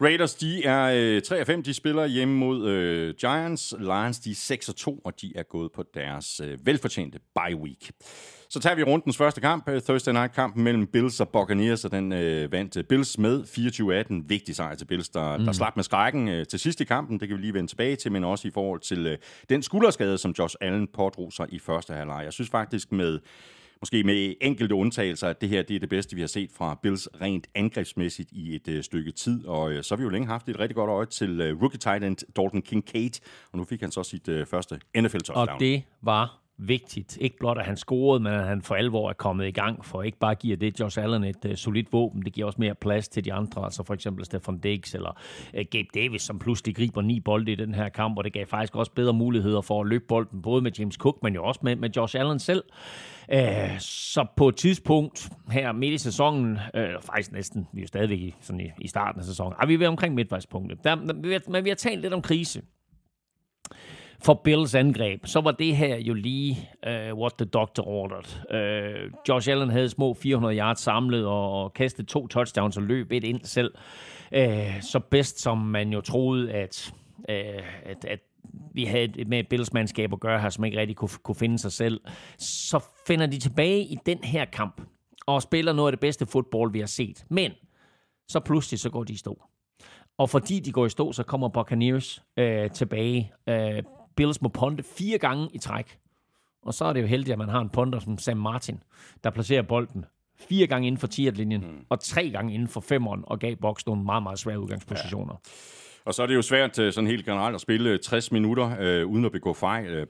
Raiders, de er øh, 3 af 5, de spiller hjemme mod øh, Giants. Lions, de er 6 og 2, og de er gået på deres øh, velfortjente bye week. Så tager vi rundens første kamp, øh, Thursday Night-kampen mellem Bills og Buccaneers, og den øh, vandt øh, Bills med 24-18. Vigtig sejr til Bills, der, mm. der slap med skrækken øh, til sidst i kampen. Det kan vi lige vende tilbage til, men også i forhold til øh, den skulderskade, som Josh Allen pådrog sig i første halvleg. Jeg synes faktisk med måske med enkelte undtagelser, at det her det er det bedste, vi har set fra Bills rent angrebsmæssigt i et øh, stykke tid. Og øh, så har vi jo længe haft et rigtig godt øje til øh, rookie tight end Dalton Kincaid, og nu fik han så sit øh, første NFL-touchdown. Og det var vigtigt. Ikke blot, at han scorede, men at han for alvor er kommet i gang, for ikke bare giver det Josh Allen et uh, solidt våben, det giver også mere plads til de andre, altså for eksempel Stefan Diggs eller uh, Gabe Davis, som pludselig griber ni bolde i den her kamp, og det gav faktisk også bedre muligheder for at løbe bolden, både med James Cook, men jo også med, med Josh Allen selv. Uh, så på et tidspunkt her midt i sæsonen, uh, faktisk næsten, vi er jo stadigvæk i, sådan i, i starten af sæsonen, er vi ved omkring midtvejspunktet, der, der, men vi har talt lidt om krise for Bills angreb, så var det her jo lige uh, what the doctor ordered. Uh, Josh Allen havde små 400 yards samlet og, og kastede to touchdowns og løb et ind selv. Uh, så bedst som man jo troede, at, uh, at, at vi havde med Bills mandskab at gøre her, som ikke rigtig kunne, kunne finde sig selv, så finder de tilbage i den her kamp og spiller noget af det bedste fodbold, vi har set. Men så pludselig så går de i stå. Og fordi de går i stå, så kommer Buccaneers øh, tilbage. Øh, Bills må ponte fire gange i træk. Og så er det jo heldigt, at man har en ponder som Sam Martin, der placerer bolden fire gange inden for 10-linjen, mm. og tre gange inden for femeren, og gav Box nogle meget, meget svære udgangspositioner. Ja. Og så er det jo svært øh, sådan helt generelt at spille øh, 60 minutter øh, uden at begå fejl. Øh,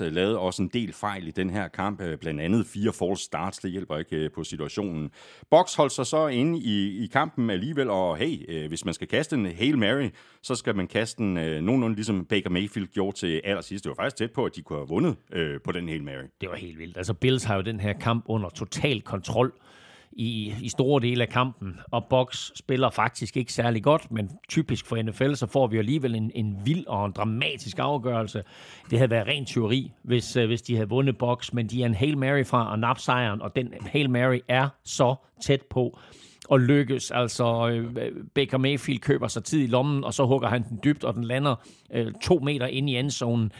øh, lavede også en del fejl i den her kamp, blandt andet fire false starts, det hjælper ikke øh, på situationen. Box holdt sig så inde i, i kampen alligevel, og hey, øh, hvis man skal kaste en Hail Mary, så skal man kaste den øh, nogenlunde ligesom Baker Mayfield gjorde til allersidst. Det var faktisk tæt på, at de kunne have vundet øh, på den Hail Mary. Det var helt vildt. Altså Bills har jo den her kamp under total kontrol i, i store dele af kampen, og Box spiller faktisk ikke særlig godt, men typisk for NFL, så får vi alligevel en, en vild og en dramatisk afgørelse. Det havde været ren teori, hvis, øh, hvis de havde vundet Box, men de er en Hail Mary fra og nappe sejren, og den Hail Mary er så tæt på og lykkes. Altså, øh, Baker Mayfield køber sig tid i lommen, og så hugger han den dybt, og den lander øh, to meter ind i endzonen.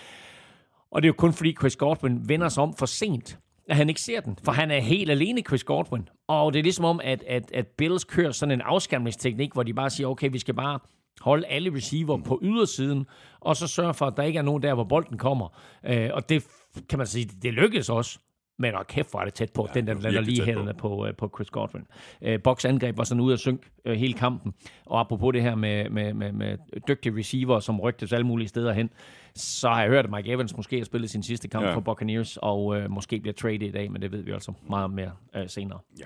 Og det er jo kun fordi Chris Godwin vender sig om for sent at han ikke ser den, for han er helt alene, Chris Godwin. Og det er ligesom om, at, at, at Bills kører sådan en afskærmningsteknik, hvor de bare siger, okay, vi skal bare holde alle receiver på ydersiden, og så sørge for, at der ikke er nogen der, hvor bolden kommer. Øh, og det kan man sige, det lykkedes også. Men og kæft, var det tæt på. Ja, den der lander lige hænderne på. På, uh, på Chris Godwin. Uh, Box angreb var sådan ude at synk uh, hele kampen. Og apropos det her med, med, med, med dygtige receiver, som rygtes alle mulige steder hen, så har jeg hørt, at Mike Evans måske har spillet sin sidste kamp ja. for Buccaneers, og uh, måske bliver traded i dag, men det ved vi altså meget mere uh, senere. Ja.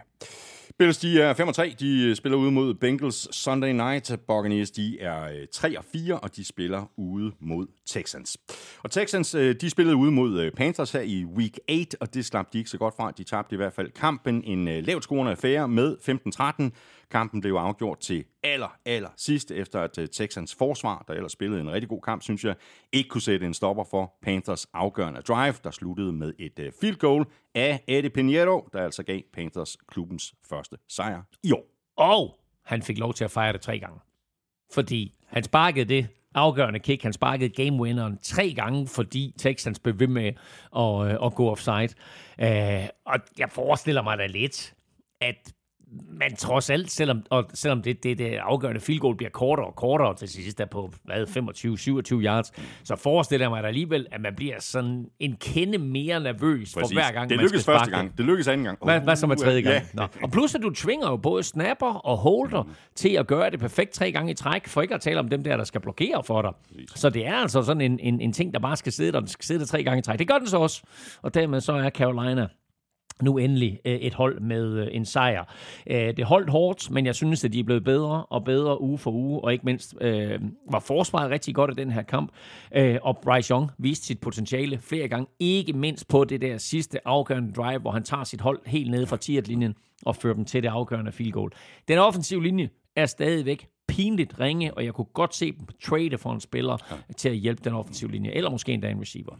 Bills, de er 5 og 3. De spiller ude mod Bengals Sunday night. Buccaneers, de er 3 og 4, og de spiller ude mod Texans. Og Texans, de spillede ude mod Panthers her i week 8, og det slap de ikke så godt fra. De tabte i hvert fald kampen. En lavt scorende affære med 15-13. Kampen blev afgjort til aller, aller sidst, efter at øh, Texans forsvar, der ellers spillede en rigtig god kamp, synes jeg, ikke kunne sætte en stopper for Panthers afgørende drive, der sluttede med et øh, field goal af Eddie Pinheiro, der altså gav Panthers klubbens første sejr i år. Og han fik lov til at fejre det tre gange. Fordi han sparkede det afgørende kick. Han sparkede game winneren tre gange, fordi Texans blev ved med at, øh, at gå offside. Uh, og jeg forestiller mig da lidt, at men trods alt, selvom, og selvom det, det, det afgørende field goal bliver kortere og kortere til sidst, der på 25-27 yards, så forestiller jeg mig alligevel, at man bliver sådan en kende mere nervøs Præcis. for hver gang, det man lykkes første gang. Det lykkes anden gang. Hvad, hvad så med tredje gang? Ja. Nå. Og plus, at du tvinger jo både snapper og holder mm. til at gøre det perfekt tre gange i træk, for ikke at tale om dem der, der skal blokere for dig. Præcis. Så det er altså sådan en, en, en ting, der bare skal sidde der, den skal sidde der tre gange i træk. Det gør den så også. Og dermed så er Carolina nu endelig øh, et hold med øh, en sejr. Øh, det holdt hårdt, men jeg synes, at de er blevet bedre og bedre uge for uge, og ikke mindst øh, var forsvaret rigtig godt i den her kamp. Øh, og Bryce Young viste sit potentiale flere gange, ikke mindst på det der sidste afgørende drive, hvor han tager sit hold helt nede fra 10-linjen og fører dem til det afgørende field goal. Den offensive linje er stadigvæk pinligt ringe, og jeg kunne godt se dem trade for en spiller ja. til at hjælpe den offensive linje, eller måske endda en receiver.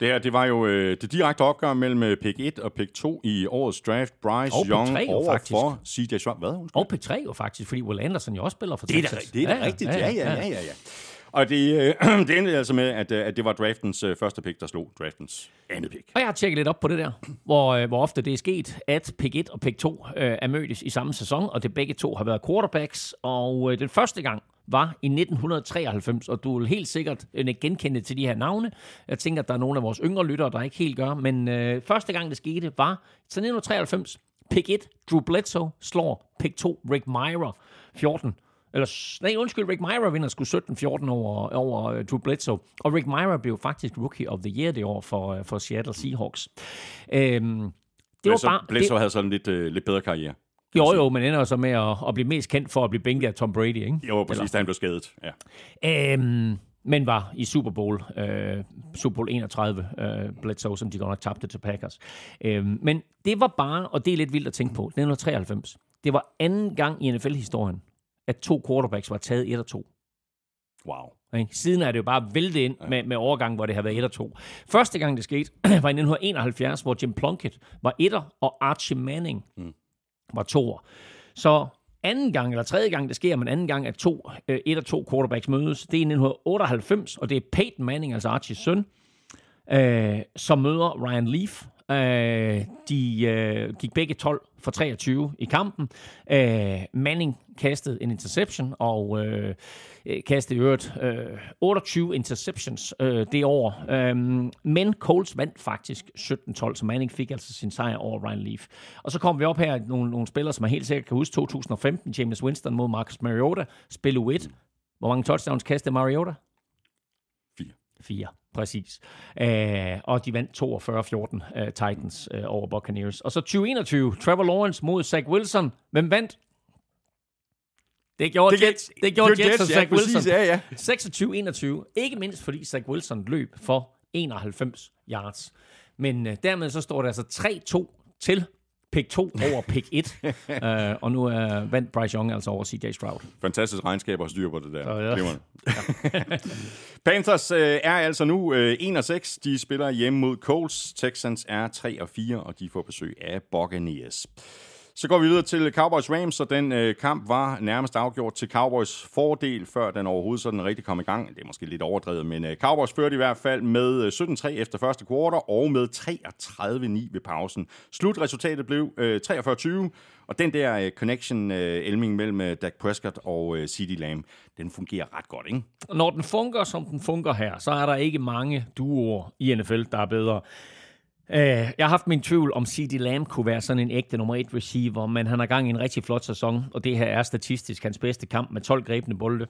Det her, det var jo øh, det direkte opgør mellem øh, pick 1 og pick 2 i årets draft. Bryce og Young over faktisk. for CJ Schwab. Hvad? Undskyld? Og pick 3 jo faktisk, fordi Will Anderson jo også spiller for det Texas. Det er da, rigtigt. Ja, ja, ja. ja, ja, ja. Og det, øh, det endte altså med, at, øh, at det var draftens øh, første pick, der slog draftens andet pick. Og jeg har tjekket lidt op på det der, hvor, øh, hvor ofte det er sket, at pick 1 og pick 2 øh, er mødtes i samme sæson, og det begge to har været quarterbacks. Og øh, den første gang var i 1993, og du vil helt sikkert øh, genkende til de her navne. Jeg tænker, at der er nogle af vores yngre lyttere, der ikke helt gør, men øh, første gang det skete var til 1993. Pick 1, Drew Bledsoe slår pick 2, Rick Myra, 14 Eller, nej, undskyld, Rick Myra vinder sgu 17-14 over, over uh, Drew Bledsoe. Og Rick Myra blev faktisk Rookie of the Year det år for, uh, for Seattle Seahawks. Øhm, det var Bledsoe, bare... Bledsoe havde sådan lidt, øh, lidt bedre karriere. Jo, jo, men ender så med at, at blive mest kendt for at blive bænket af Tom Brady, ikke? Jo, præcis, da han blev skadet. Ja. Øhm, men var i Super Bowl, øh, Super Bowl 31, øh, Bledsoe, som de godt nok tabte til Packers. Øhm, men det var bare, og det er lidt vildt at tænke på, 1993, det var anden gang i NFL-historien, at to quarterbacks var taget 1 og 2. Wow. Ikke? Siden er det jo bare væltet ind med, med overgang, hvor det har været 1 og 2. Første gang det skete, var i 1971, hvor Jim Plunkett var etter, og Archie Manning mm var toer. Så anden gang, eller tredje gang det sker, men anden gang, at to, øh, et og to quarterbacks mødes, det er i 1998, og det er Peyton Manning, altså Archies søn, øh, som møder Ryan Leaf. Øh, de øh, gik begge 12 for 23 i kampen. Øh, Manning kastede en interception, og øh, øh, kastede i øvrigt øh, 28 interceptions øh, det år. Øh, men Colts vandt faktisk 17-12, så Manning fik altså sin sejr over Ryan Leaf. Og så kom vi op her nogle, nogle spillere, som man helt sikkert kan huske 2015, James Winston mod Marcus Mariota, spil U1. Hvor mange touchdowns kastede Mariota? Fire. Fire, præcis. Øh, og de vandt 42-14 uh, Titans uh, over Buccaneers. Og så 2021, Trevor Lawrence mod Zach Wilson. Hvem vandt? Det gjorde Det Jets. Det gjorde Jets, og ja, Zach præcis, Wilson. ja, ja. 26-21. Ikke mindst fordi Zach Wilson løb for 91 yards. Men uh, dermed så står det altså 3-2 til pick 2 over pick 1. uh, og nu er uh, vandt Bryce Young altså over CJ Stroud. Fantastisk regnskab og styr på det der. Så, ja. Glimrende. Panthers øh, er altså nu øh, 1 og 6. De spiller hjemme mod Colts. Texans er 3 og 4, og de får besøg af Buccaneers. Så går vi videre til Cowboys Rams, og den øh, kamp var nærmest afgjort til Cowboys fordel, før den overhovedet sådan rigtig kom i gang. Det er måske lidt overdrevet, men øh, Cowboys førte i hvert fald med øh, 17-3 efter første kvartal og med 33-9 ved pausen. Slutresultatet blev øh, 43-20, og den der øh, connection, øh, Elming, mellem øh, Dak Prescott og øh, CeeDee Lamb, den fungerer ret godt, ikke? Når den fungerer, som den fungerer her, så er der ikke mange duoer i NFL, der er bedre. Øh, jeg har haft min tvivl om CD Lamb kunne være sådan en ægte nummer et receiver, men han har gang i en rigtig flot sæson, og det her er statistisk hans bedste kamp med 12 grebne bolde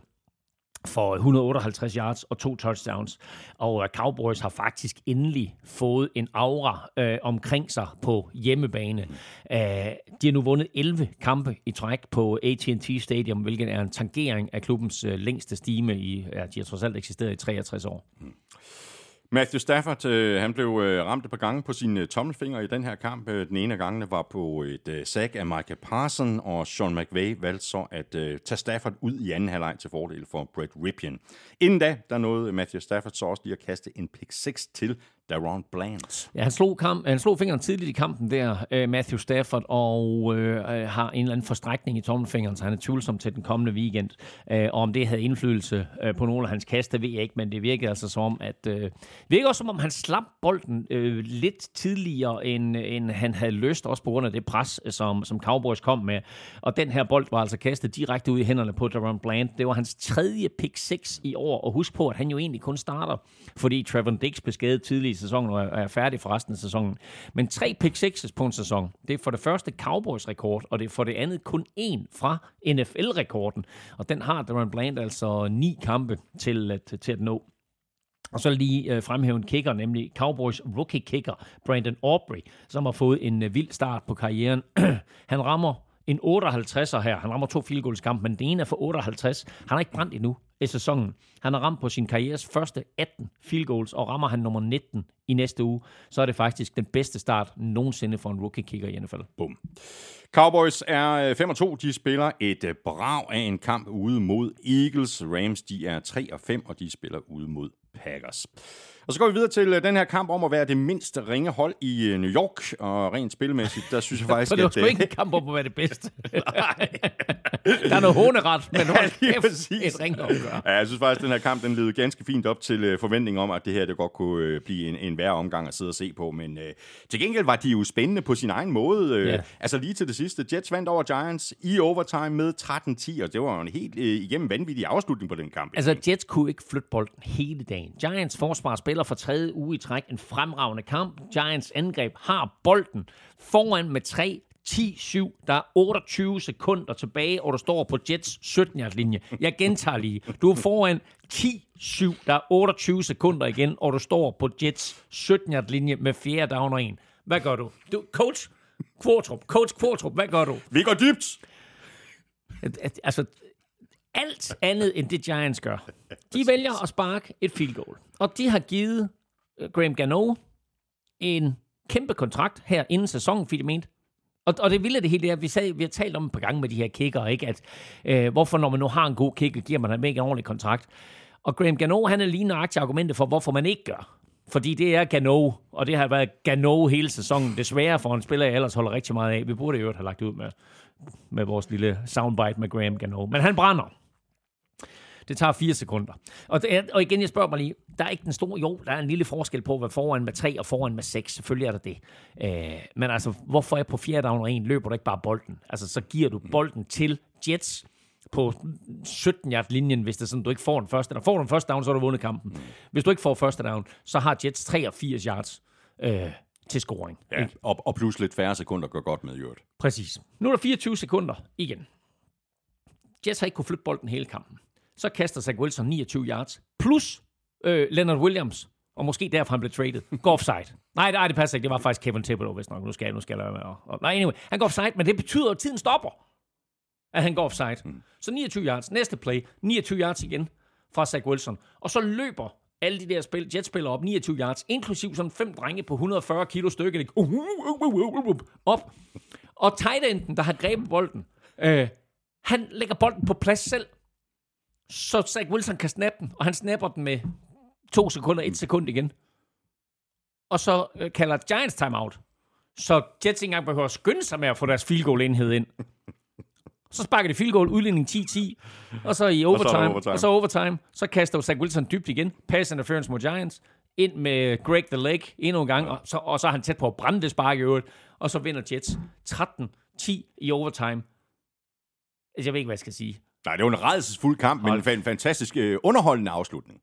for 158 yards og to touchdowns. Og øh, Cowboys har faktisk endelig fået en aura øh, omkring sig på hjemmebane. Uh, de har nu vundet 11 kampe i træk på AT&T Stadium, hvilket er en tangering af klubbens øh, længste stime i, ja, de har trods alt eksisteret i 63 år. Mm. Matthew Stafford, øh, han blev øh, ramt et par gange på sine øh, tommelfinger i den her kamp. Øh, den ene af gangene var på et øh, sack af Michael Parson, og Sean McVay valgte så at øh, tage Stafford ud i anden halvleg til fordel for Brett Ripien. Inden da, der nåede Matthew Stafford så også lige at kaste en pick 6 til Daron Bland. Ja, han slog, kamp, han slog fingeren tidligt i kampen der, øh, Matthew Stafford, og øh, øh, har en eller anden forstrækning i tommelfingeren, så han er tvivlsom til den kommende weekend. Øh, og om det havde indflydelse øh, på nogle af hans kast, det ved jeg ikke, men det virkede altså som om, at øh, virkede også som om, han slap bolden øh, lidt tidligere, end, end han havde lyst, også på grund af det pres, øh, som, som Cowboys kom med. Og den her bold var altså kastet direkte ud i hænderne på Daron Bland. Det var hans tredje pick 6 i år, og husk på, at han jo egentlig kun starter, fordi Trevor Dix blev skadet tidligt sæsonen, og er- færdig for resten af sæsonen. Men tre pick sixes på en sæson, det er for det første Cowboys rekord, og det er for det andet kun en fra NFL-rekorden. Og den har Darren Bland altså ni kampe til at, til at nå. Og så lige øh, fremhæve en kicker, nemlig Cowboys rookie kicker, Brandon Aubrey, som har fået en øh, vild start på karrieren. han rammer en 58'er her. Han rammer to field goals kamp, men den ene er for 58. Han har ikke brændt endnu i sæsonen. Han har ramt på sin karrieres første 18 field goals, og rammer han nummer 19 i næste uge, så er det faktisk den bedste start nogensinde for en rookie kicker i NFL. Bum. Cowboys er øh, 5 og 2. De spiller et øh, brag af en kamp ude mod Eagles. Rams de er 3 og 5, og de spiller ude mod Packers. Og så går vi videre til øh, den her kamp om at være det mindste ringe hold i øh, New York. Og rent spilmæssigt, der synes jeg faktisk, Så det var at... sgu øh, ikke en kamp om at være det bedste. der er noget håneret, men hold lige kæft, præcis. et ringopgør. Ja, jeg synes faktisk, at den her kamp den levede ganske fint op til forventningen om, at det her det godt kunne blive en, en værre omgang at sidde og se på. Men øh, til gengæld var de jo spændende på sin egen måde. Øh, Ja. Altså lige til det sidste. Jets vandt over Giants i overtime med 13-10, og det var jo en helt øh, igennem vanvittig afslutning på den kamp. Altså, Jets kunne ikke flytte bolden hele dagen. Giants forsvar spiller for tredje uge i træk en fremragende kamp. Giants angreb har bolden foran med tre 10-7. Der er 28 sekunder tilbage, og du står på Jets 17 linje. Jeg gentager lige. Du er foran 10-7. Der er 28 sekunder igen, og du står på Jets 17 linje med fjerde down og en. Hvad gør du? du coach Kvartrup, coach Kvartrup, hvad gør du? Vi går dybt! Altså, alt andet end det Giants gør. De vælger at sparke et field goal. Og de har givet øh, Graham Gano en kæmpe kontrakt her inden sæsonen, fordi de mente, og, og det vilde det hele er, vi, sad, vi har talt om et par gange med de her kicker, ikke? At, øh, hvorfor når man nu har en god kicker, giver man ham ikke en ordentlig kontrakt. Og Graham Gano, han er lige nøjagtig argumentet for, hvorfor man ikke gør. Fordi det er Gano, og det har været Gano hele sæsonen. Desværre for en spiller, jeg ellers holder rigtig meget af. Vi burde jo have lagt ud med, med vores lille soundbite med Graham Gano. Men han brænder. Det tager fire sekunder. Og, og igen, jeg spørger mig lige, der er ikke den store, jo, der er en lille forskel på, hvad foran med tre og foran med seks. Selvfølgelig er der det. Øh, men altså, hvorfor er på fjerde down og en, løber du ikke bare bolden? Altså, så giver du bolden til Jets på 17 yard linjen, hvis det er sådan, du ikke får den første. Der får du den første down, så har du vundet kampen. Hvis du ikke får første down, så har Jets 83 yards øh, til scoring. Ja, og, og plus lidt færre sekunder går godt med, i øvrigt. Præcis. Nu er der 24 sekunder igen. Jets har ikke kunne flytte bolden hele kampen. Så kaster Zach Wilson 29 yards, plus øh, Leonard Williams, og måske derfor han blev traded, går offside. Nej, nej, det passer ikke. Det var faktisk Kevin Thibodeau, hvis nok. Nu skal jeg, nu skal jeg med. at- Og, nej, anyway, han går offside, men det betyder, at tiden stopper, at han går offside. Mm. Så 29 yards. Næste play, 29 yards igen fra Zach Wilson. Og så løber alle de der spil, jetspillere op 29 yards, inklusiv sådan fem drenge på 140 kilo? Uh, uh, uh, uh, uh, uh, op. Og tight enden, der har grebet bolden, øh, han lægger bolden på plads selv, så Zach Wilson kan snappe den, og han snapper den med to sekunder, et sekund igen. Og så øh, kalder Giants timeout. Så Jets ikke engang behøver at skynde sig med at få deres field goal enhed ind. Så sparker de field goal, udligning 10-10, og så i overtime, og så, overtime. og så overtime, så kaster Zach Wilson dybt igen, pass interference mod Giants, ind med Greg the Leg endnu en gang, og så, og så er han tæt på at brænde det spark i øvrigt, og så vinder Jets 13-10 i overtime. Altså, Jeg ved ikke, hvad jeg skal sige. Nej, det var en redselsfuld kamp, men en fan- fantastisk øh, underholdende afslutning.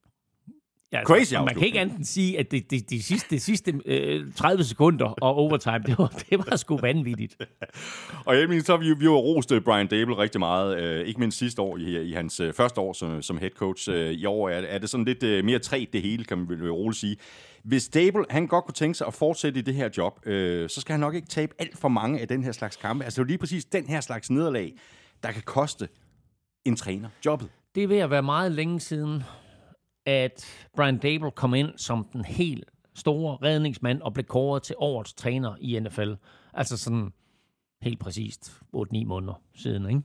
Ja, Crazy Man kan ikke enten sige, at det, det, de sidste, de sidste øh, 30 sekunder og overtime, det var, det var sgu vanvittigt. Og jeg mener, så vi, vi har rost øh, Brian Dable rigtig meget, øh, ikke mindst sidste år i, i hans øh, første år som, som head coach. Øh, I år er, er det sådan lidt øh, mere træt det hele, kan man vel roligt sige. Hvis Dable, han godt kunne tænke sig at fortsætte i det her job, øh, så skal han nok ikke tabe alt for mange af den her slags kampe. Altså det er jo lige præcis den her slags nederlag, der kan koste en træner jobbet. Det er ved at være meget længe siden, at Brian Dable kom ind som den helt store redningsmand og blev kåret til årets træner i NFL. Altså sådan helt præcist 8-9 måneder siden, ikke?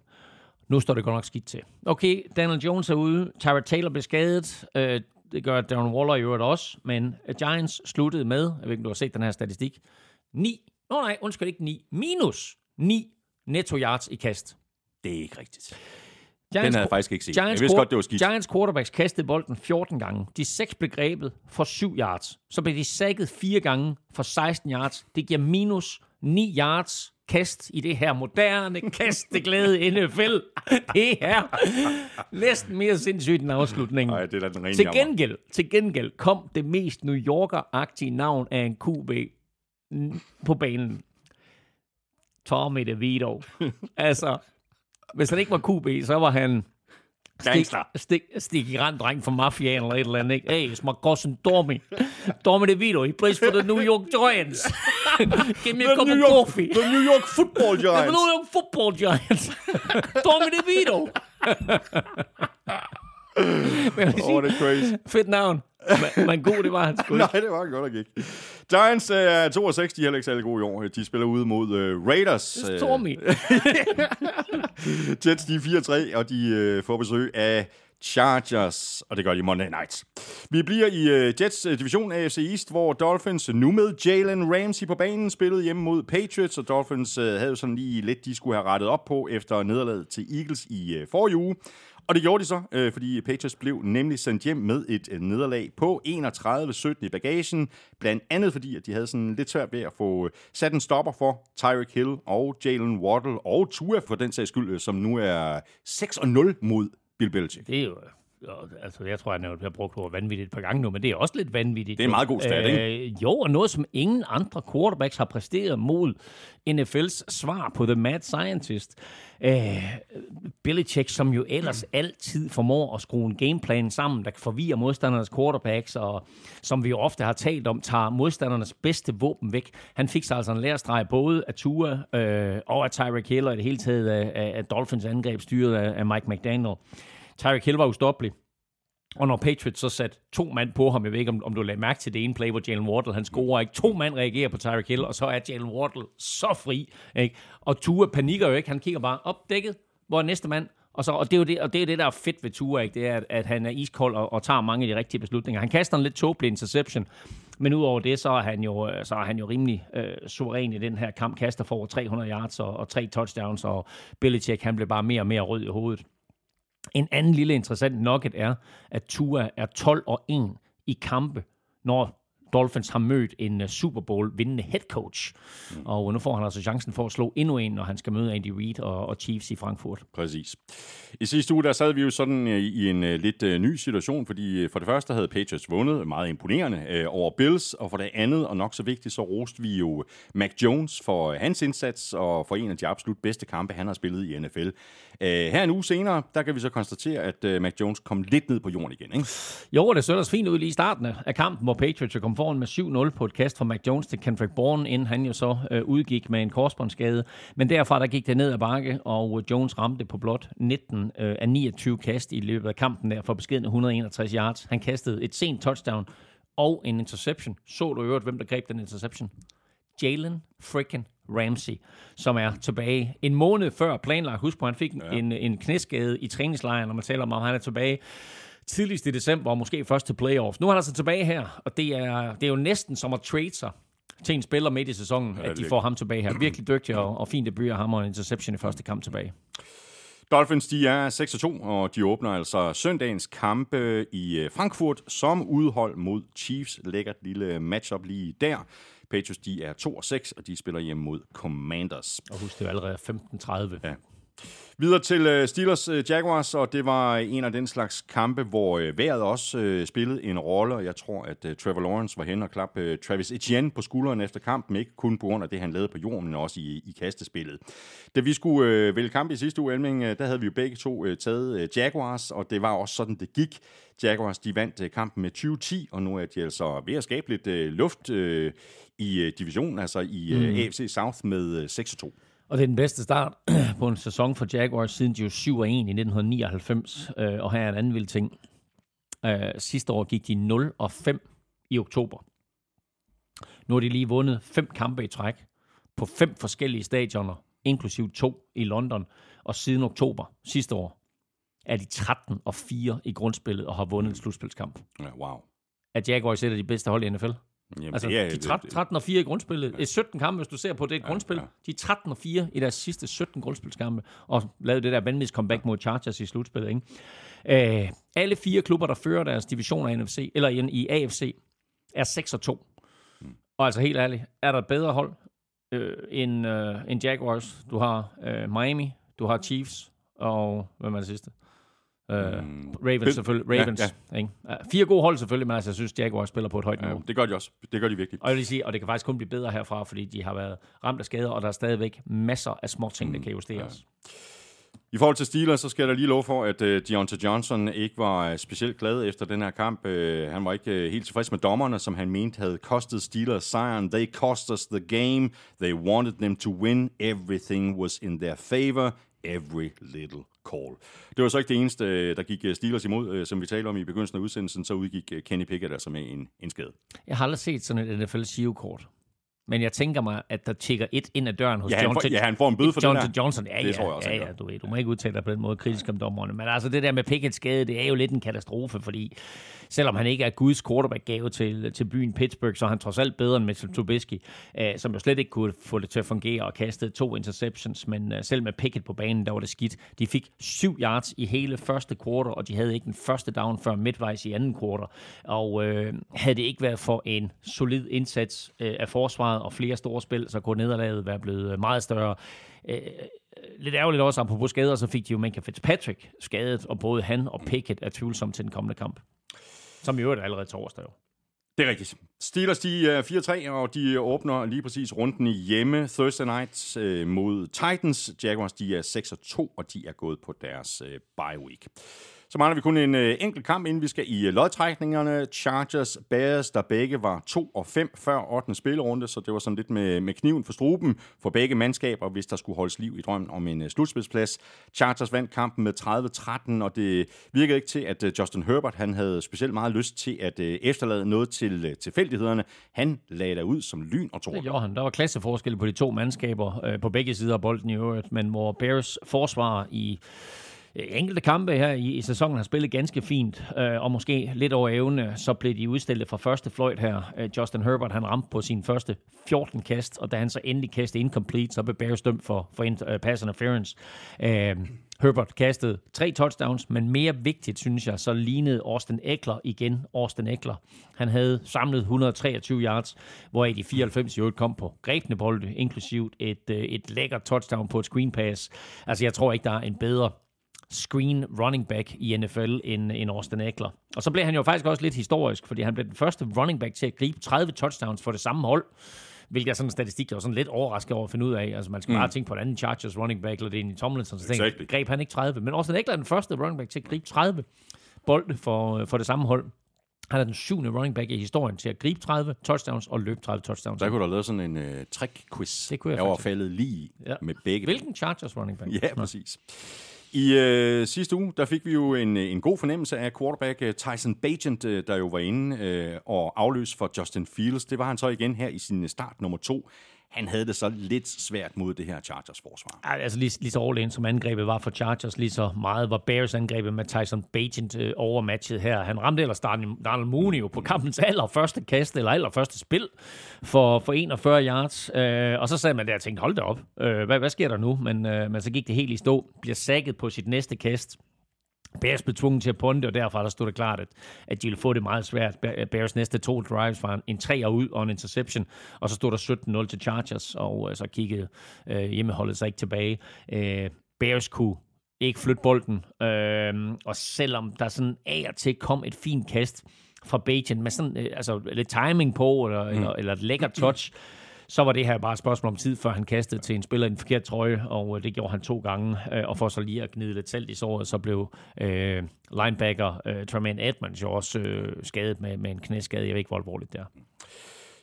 Nu står det godt nok skidt til. Okay, Daniel Jones er ude. Tyra Taylor blev skadet. Øh, det gør Darren Waller i øvrigt også. Men Giants sluttede med, jeg ved ikke, du har set den her statistik, 9, nå nej, undskyld ikke 9, minus 9 netto yards i kast. Det er ikke rigtigt. Giants, Den havde jeg faktisk ikke set. Giants, jeg vidste godt, det var skidt. Giants quarterbacks kastede bolden 14 gange. De seks blev grebet for 7 yards. Så blev de sækket fire gange for 16 yards. Det giver minus 9 yards kast i det her moderne kasteglæde NFL. Det er næsten mere sindssygt end afslutningen. Nej, det er den Til gengæld, til gengæld kom det mest New Yorker-agtige navn af en QB på banen. Tommy DeVito. altså, hvis han ikke var QB, så var han stik, stik, stik i rand dreng fra mafiaen eller et eller andet. Ikke? Hey, it's my cousin Tommy. Tommy DeVito, he plays for the New York Giants. Give me a cup New of York, coffee. the New York Football The Giants. New York Football Giants. Tommy DeVito. Men jeg sige, det er crazy. fedt navn. Men, men god, det var han sgu ikke. Nej, det var han godt nok ikke. Giants øh, er 2 og 6, de er heller ikke særlig gode i år. De spiller ude mod uh, Raiders. Øh, Tommy. Jets, de er 4-3, og de øh, får besøg af Chargers, og det gør de Monday Nights. Vi bliver i øh, Jets øh, division AFC East, hvor Dolphins nu med Jalen Ramsey på banen spillede hjemme mod Patriots, og Dolphins øh, havde jo sådan lige lidt, de skulle have rettet op på efter nederlaget til Eagles i øh, forrige uge. Og det gjorde de så, øh, fordi Patriots blev nemlig sendt hjem med et øh, nederlag på 31-17 i bagagen. Blandt andet fordi, at de havde sådan lidt svært ved at få øh, sat en stopper for Tyreek Hill og Jalen Waddle og Tua for den sags skyld, øh, som nu er 6-0 mod Bill Belichick. Det er jo øh, altså, jeg tror, han har brugt ordet vanvittigt et par gange nu, men det er også lidt vanvittigt. Det er en meget god stat, ikke? Øh, jo, og noget, som ingen andre quarterbacks har præsteret mod NFL's svar på The Mad Scientist. Øh, Belichick, som jo ellers altid formår at skrue en gameplan sammen, der kan forvirre modstandernes quarterbacks, og som vi jo ofte har talt om, tager modstandernes bedste våben væk. Han fik sig altså en lærestreg både af Tua øh, og af Tyreek Hill, og i det hele taget af, af Dolphins angreb, styret af, af Mike McDaniel. Tyreek Hill var ustoppelig. Og når Patriots så satte to mand på ham, jeg ved ikke, om, om du lagde mærke til det ene play, hvor Jalen Wardle, han scorer ikke. To mand reagerer på Tyreek Hill, og så er Jalen Wardle så fri. Ikke? Og Tua panikker jo ikke, han kigger bare op dækket, hvor er næste mand? Og, så, og, det er jo det, og det er det, der er fedt ved Tua, ikke? det er, at, at han er iskold og, og tager mange af de rigtige beslutninger. Han kaster en lidt tåbelig interception, men udover det, så er han jo, så er han jo rimelig øh, suveræn i den her kamp. Kaster for over 300 yards og, og tre touchdowns, og Belichick, han blev bare mere og mere rød i hovedet. En anden lille interessant nugget er, at Tua er 12 og 1 i kampe, når Dolphins har mødt en uh, Super Bowl vindende head coach. Mm. Og nu får han altså chancen for at slå endnu en, når han skal møde Andy Reid og, og Chiefs i Frankfurt. Præcis. I sidste uge, der sad vi jo sådan uh, i en uh, lidt ny situation, fordi for det første havde Patriots vundet meget imponerende over Bills, og for det andet, og nok så vigtigt, så roste vi jo Mac Jones for hans indsats, og for en af de absolut bedste kampe, han har spillet i NFL. Her en uge senere, der kan vi så konstatere, at Mac Jones kom lidt ned på jorden igen. Ikke? Jo, det så ellers fint ud lige i starten af kampen, hvor Patriots kom foran med 7-0 på et kast fra Mac Jones til Kendrick Bourne, inden han jo så øh, udgik med en korsbåndsskade. Men derfra der gik det ned ad bakke, og Jones ramte på blot 19 øh, af 29 kast i løbet af kampen der for beskeden 161 yards. Han kastede et sent touchdown og en interception. Så du øvrigt, hvem der greb den interception? Jalen freaking Ramsey, som er tilbage en måned før planlagt. Husk på, han fik ja. en, en knæskade i træningslejren, når man taler om, om han er tilbage tidligst i december, og måske først til playoffs. Nu er han altså tilbage her, og det er, det er jo næsten som at trade sig til en spiller midt i sæsonen, ja, at de får ham tilbage her. Virkelig dygtig og, og fint debut af ham og en interception i første kamp tilbage. Dolphins, de er 6-2, og de åbner altså søndagens kampe i øh, Frankfurt som udhold mod Chiefs. Lækkert lille matchup lige der. Patriots, de er 2-6, og de spiller hjemme mod Commanders. Og husk, det er allerede 15-30. Ja. Videre til øh, Steelers øh, Jaguars, og det var en af den slags kampe, hvor øh, vejret også spillede en rolle, og jeg tror, at Trevor Lawrence var hen og klappe Travis Etienne på skulderen efter kampen, ikke kun på grund af det, han lavede på jorden, men også i, i kastespillet. Da vi skulle vælge kamp i sidste uge, Elming, der havde vi jo begge to taget Jaguars, og det var også sådan, det gik. Jaguars, de vandt kampen med 20-10, og nu er de altså ved at skabe lidt luft i divisionen, altså i mm. AFC South med 6-2. Og det er den bedste start på en sæson for Jaguars siden de jo 7 1 i 1999. Øh, og her er en anden vild ting. Øh, sidste år gik de 0 og 5 i oktober. Nu har de lige vundet fem kampe i træk på fem forskellige stadioner, inklusiv to i London. Og siden oktober sidste år er de 13 og 4 i grundspillet og har vundet en slutspilskamp. Ja, wow. Er Jaguars et af de bedste hold i NFL? Jamen, altså, er, de 13, 13 og 4 i grundspillet. Ja. 17 kampe, hvis du ser på det, et ja, grundspil. Ja. De er 13 og 4 i deres sidste 17 grundspilskampe, og lavede det der vanvittige comeback mod Chargers i slutspillet. Ikke? Øh, alle fire klubber, der fører deres division af NFC, eller i, i AFC, er 6 og 2. Hmm. Og altså helt ærligt, er der et bedre hold øh, end, øh, end Jaguars? Du har øh, Miami, du har Chiefs, og hvem er det sidste? Uh, Ravens selvfølgelig. Ravens. Ja, ja. Ikke? Uh, fire gode hold selvfølgelig, men altså, jeg synes, Jaguars spiller på et højt niveau. Ja, det gør de også. Det gør de virkelig. Og jeg vil sige, og det kan faktisk kun blive bedre herfra, fordi de har været ramt af skader, og der er stadigvæk masser af små ting, mm, der kan justeres. Ja. I forhold til Steelers, så skal da lige love for, at uh, Deontay Johnson ikke var specielt glad efter den her kamp. Uh, han var ikke uh, helt tilfreds med dommerne, som han mente havde kostet Steelers sejren. They cost us the game. They wanted them to win. Everything was in their favor. Every little call. Det var så ikke det eneste, øh, der gik øh, Steelers imod, øh, som vi talte om i begyndelsen af udsendelsen, så udgik Kenny Pickett altså med en, en skade. Jeg har aldrig set sådan et NFL kort men jeg tænker mig, at der tækker et ind ad døren hos ja, Johnson. Ja, han får en bøde for Johnson, det der. Johnson, ja, det ja, tror jeg også, ja, ja, du ved, du må ikke udtale dig på den måde kritisk om dommerne. Men altså det der med Pickett's skade, det er jo lidt en katastrofe, fordi selvom han ikke er Guds quarterback-gave til, til byen Pittsburgh, så er han trods alt bedre end Mitchell Trubisky, øh, som jo slet ikke kunne få det til at fungere og kastede to interceptions, men øh, selv med Pickett på banen, der var det skidt. De fik syv yards i hele første quarter, og de havde ikke den første down før midtvejs i anden quarter. Og øh, havde det ikke været for en solid indsats øh, af forsvaret og flere store spil, så kunne nederlaget være blevet øh, meget større. Øh, øh, lidt ærgerligt også, apropos skader, så fik de jo Minka Fitzpatrick skadet, og både han og Pickett er tvivlsomme til den kommende kamp. Som i øvrigt er allerede torsdag jo. Det er rigtigt. Steelers, de øh, er 4-3, og de åbner lige præcis runden i hjemme Thursday night øh, mod Titans. Jaguars, de er 6-2, og de er gået på deres øh, bye week. Så mangler vi kun en øh, enkelt kamp, inden vi skal i øh, lodtrækningerne. Chargers, Bears, der begge var 2 og 5 før 8. spillerunde, så det var sådan lidt med, med kniven for struben for begge mandskaber, hvis der skulle holdes liv i drømmen om en øh, slutspilsplads. Chargers vandt kampen med 30-13, og det virkede ikke til, at øh, Justin Herbert han havde specielt meget lyst til at øh, efterlade noget til øh, tilfældighederne. Han lagde der ud som lyn og Det gjorde han. Der var klasseforskel på de to mandskaber øh, på begge sider af bolden i øvrigt, men hvor Bears forsvar i Øh, enkelte kampe her i, i sæsonen har spillet ganske fint, øh, og måske lidt over evne, så blev de udstillet fra første fløjt her. Øh, Justin Herbert, han ramte på sin første 14 kast, og da han så endelig kastede incomplete, så blev Bears dømt for, for in, uh, øh, pass interference. Øh, Herbert kastede tre touchdowns, men mere vigtigt, synes jeg, så lignede Austin Eckler igen Austin Eckler. Han havde samlet 123 yards, hvoraf de 94 i øvrigt kom på grebne bolde, inklusivt et, øh, et lækkert touchdown på et screen pass. Altså, jeg tror ikke, der er en bedre screen running back i NFL end, end Austin Eckler. Og så blev han jo faktisk også lidt historisk, fordi han blev den første running back til at gribe 30 touchdowns for det samme hold. Hvilket er sådan en statistik, jeg var sådan lidt overrasket over at finde ud af. Altså, man skal mm. bare tænke på en anden Chargers running back, eller det er en Tomlinson, så Exactly. exactly. greb han ikke 30. Men Austin Eckler er den første running back til at gribe 30 bolde for, for det samme hold. Han er den syvende running back i historien til at gribe 30 touchdowns og løbe 30 touchdowns. Der kunne du have lavet sådan en øh, trick-quiz. Det kunne jeg jeg var faldet lige Ja. med begge. Hvilken Chargers running back? Ja, præcis. I øh, sidste uge, der fik vi jo en, øh, en god fornemmelse af quarterback øh, Tyson Bagent, øh, der jo var inde øh, og afløs for Justin Fields. Det var han så igen her i sin start nummer to. Han havde det så lidt svært mod det her Chargers forsvar. Altså lige, lige så all in, som angrebet var for Chargers, lige så meget var Bears angrebet med Tyson Bagent øh, overmatchet her. Han ramte ellers Darnell Darnell Mooney jo på kampens allerførste kast, eller allerførste spil, for, for 41 yards. Øh, og så sad man der og tænkte, hold da op, øh, hvad, hvad sker der nu? Men, øh, men så gik det helt i stå, bliver sækket på sit næste kast. Bears blev tvunget til at punte, og derfra der stod det klart, at, at de ville få det meget svært. Bears næste to drives var en, en treer ud og en interception, og så stod der 17-0 til Chargers, og øh, så kiggede øh, hjemmeholdet sig ikke tilbage. Øh, Bears kunne ikke flytte bolden, øh, og selvom der sådan af og til kom et fint kast fra Bajan med sådan øh, altså lidt timing på, eller, mm. eller, eller et lækkert touch, så var det her bare et spørgsmål om tid, før han kastede til en spiller i en forkert trøje, og øh, det gjorde han to gange. Øh, og for så lige at gnide lidt salt i såret, så blev øh, linebacker øh, Tremaine Edmonds jo også øh, skadet med, med en knæskade. Jeg ved ikke, hvor alvorligt det er.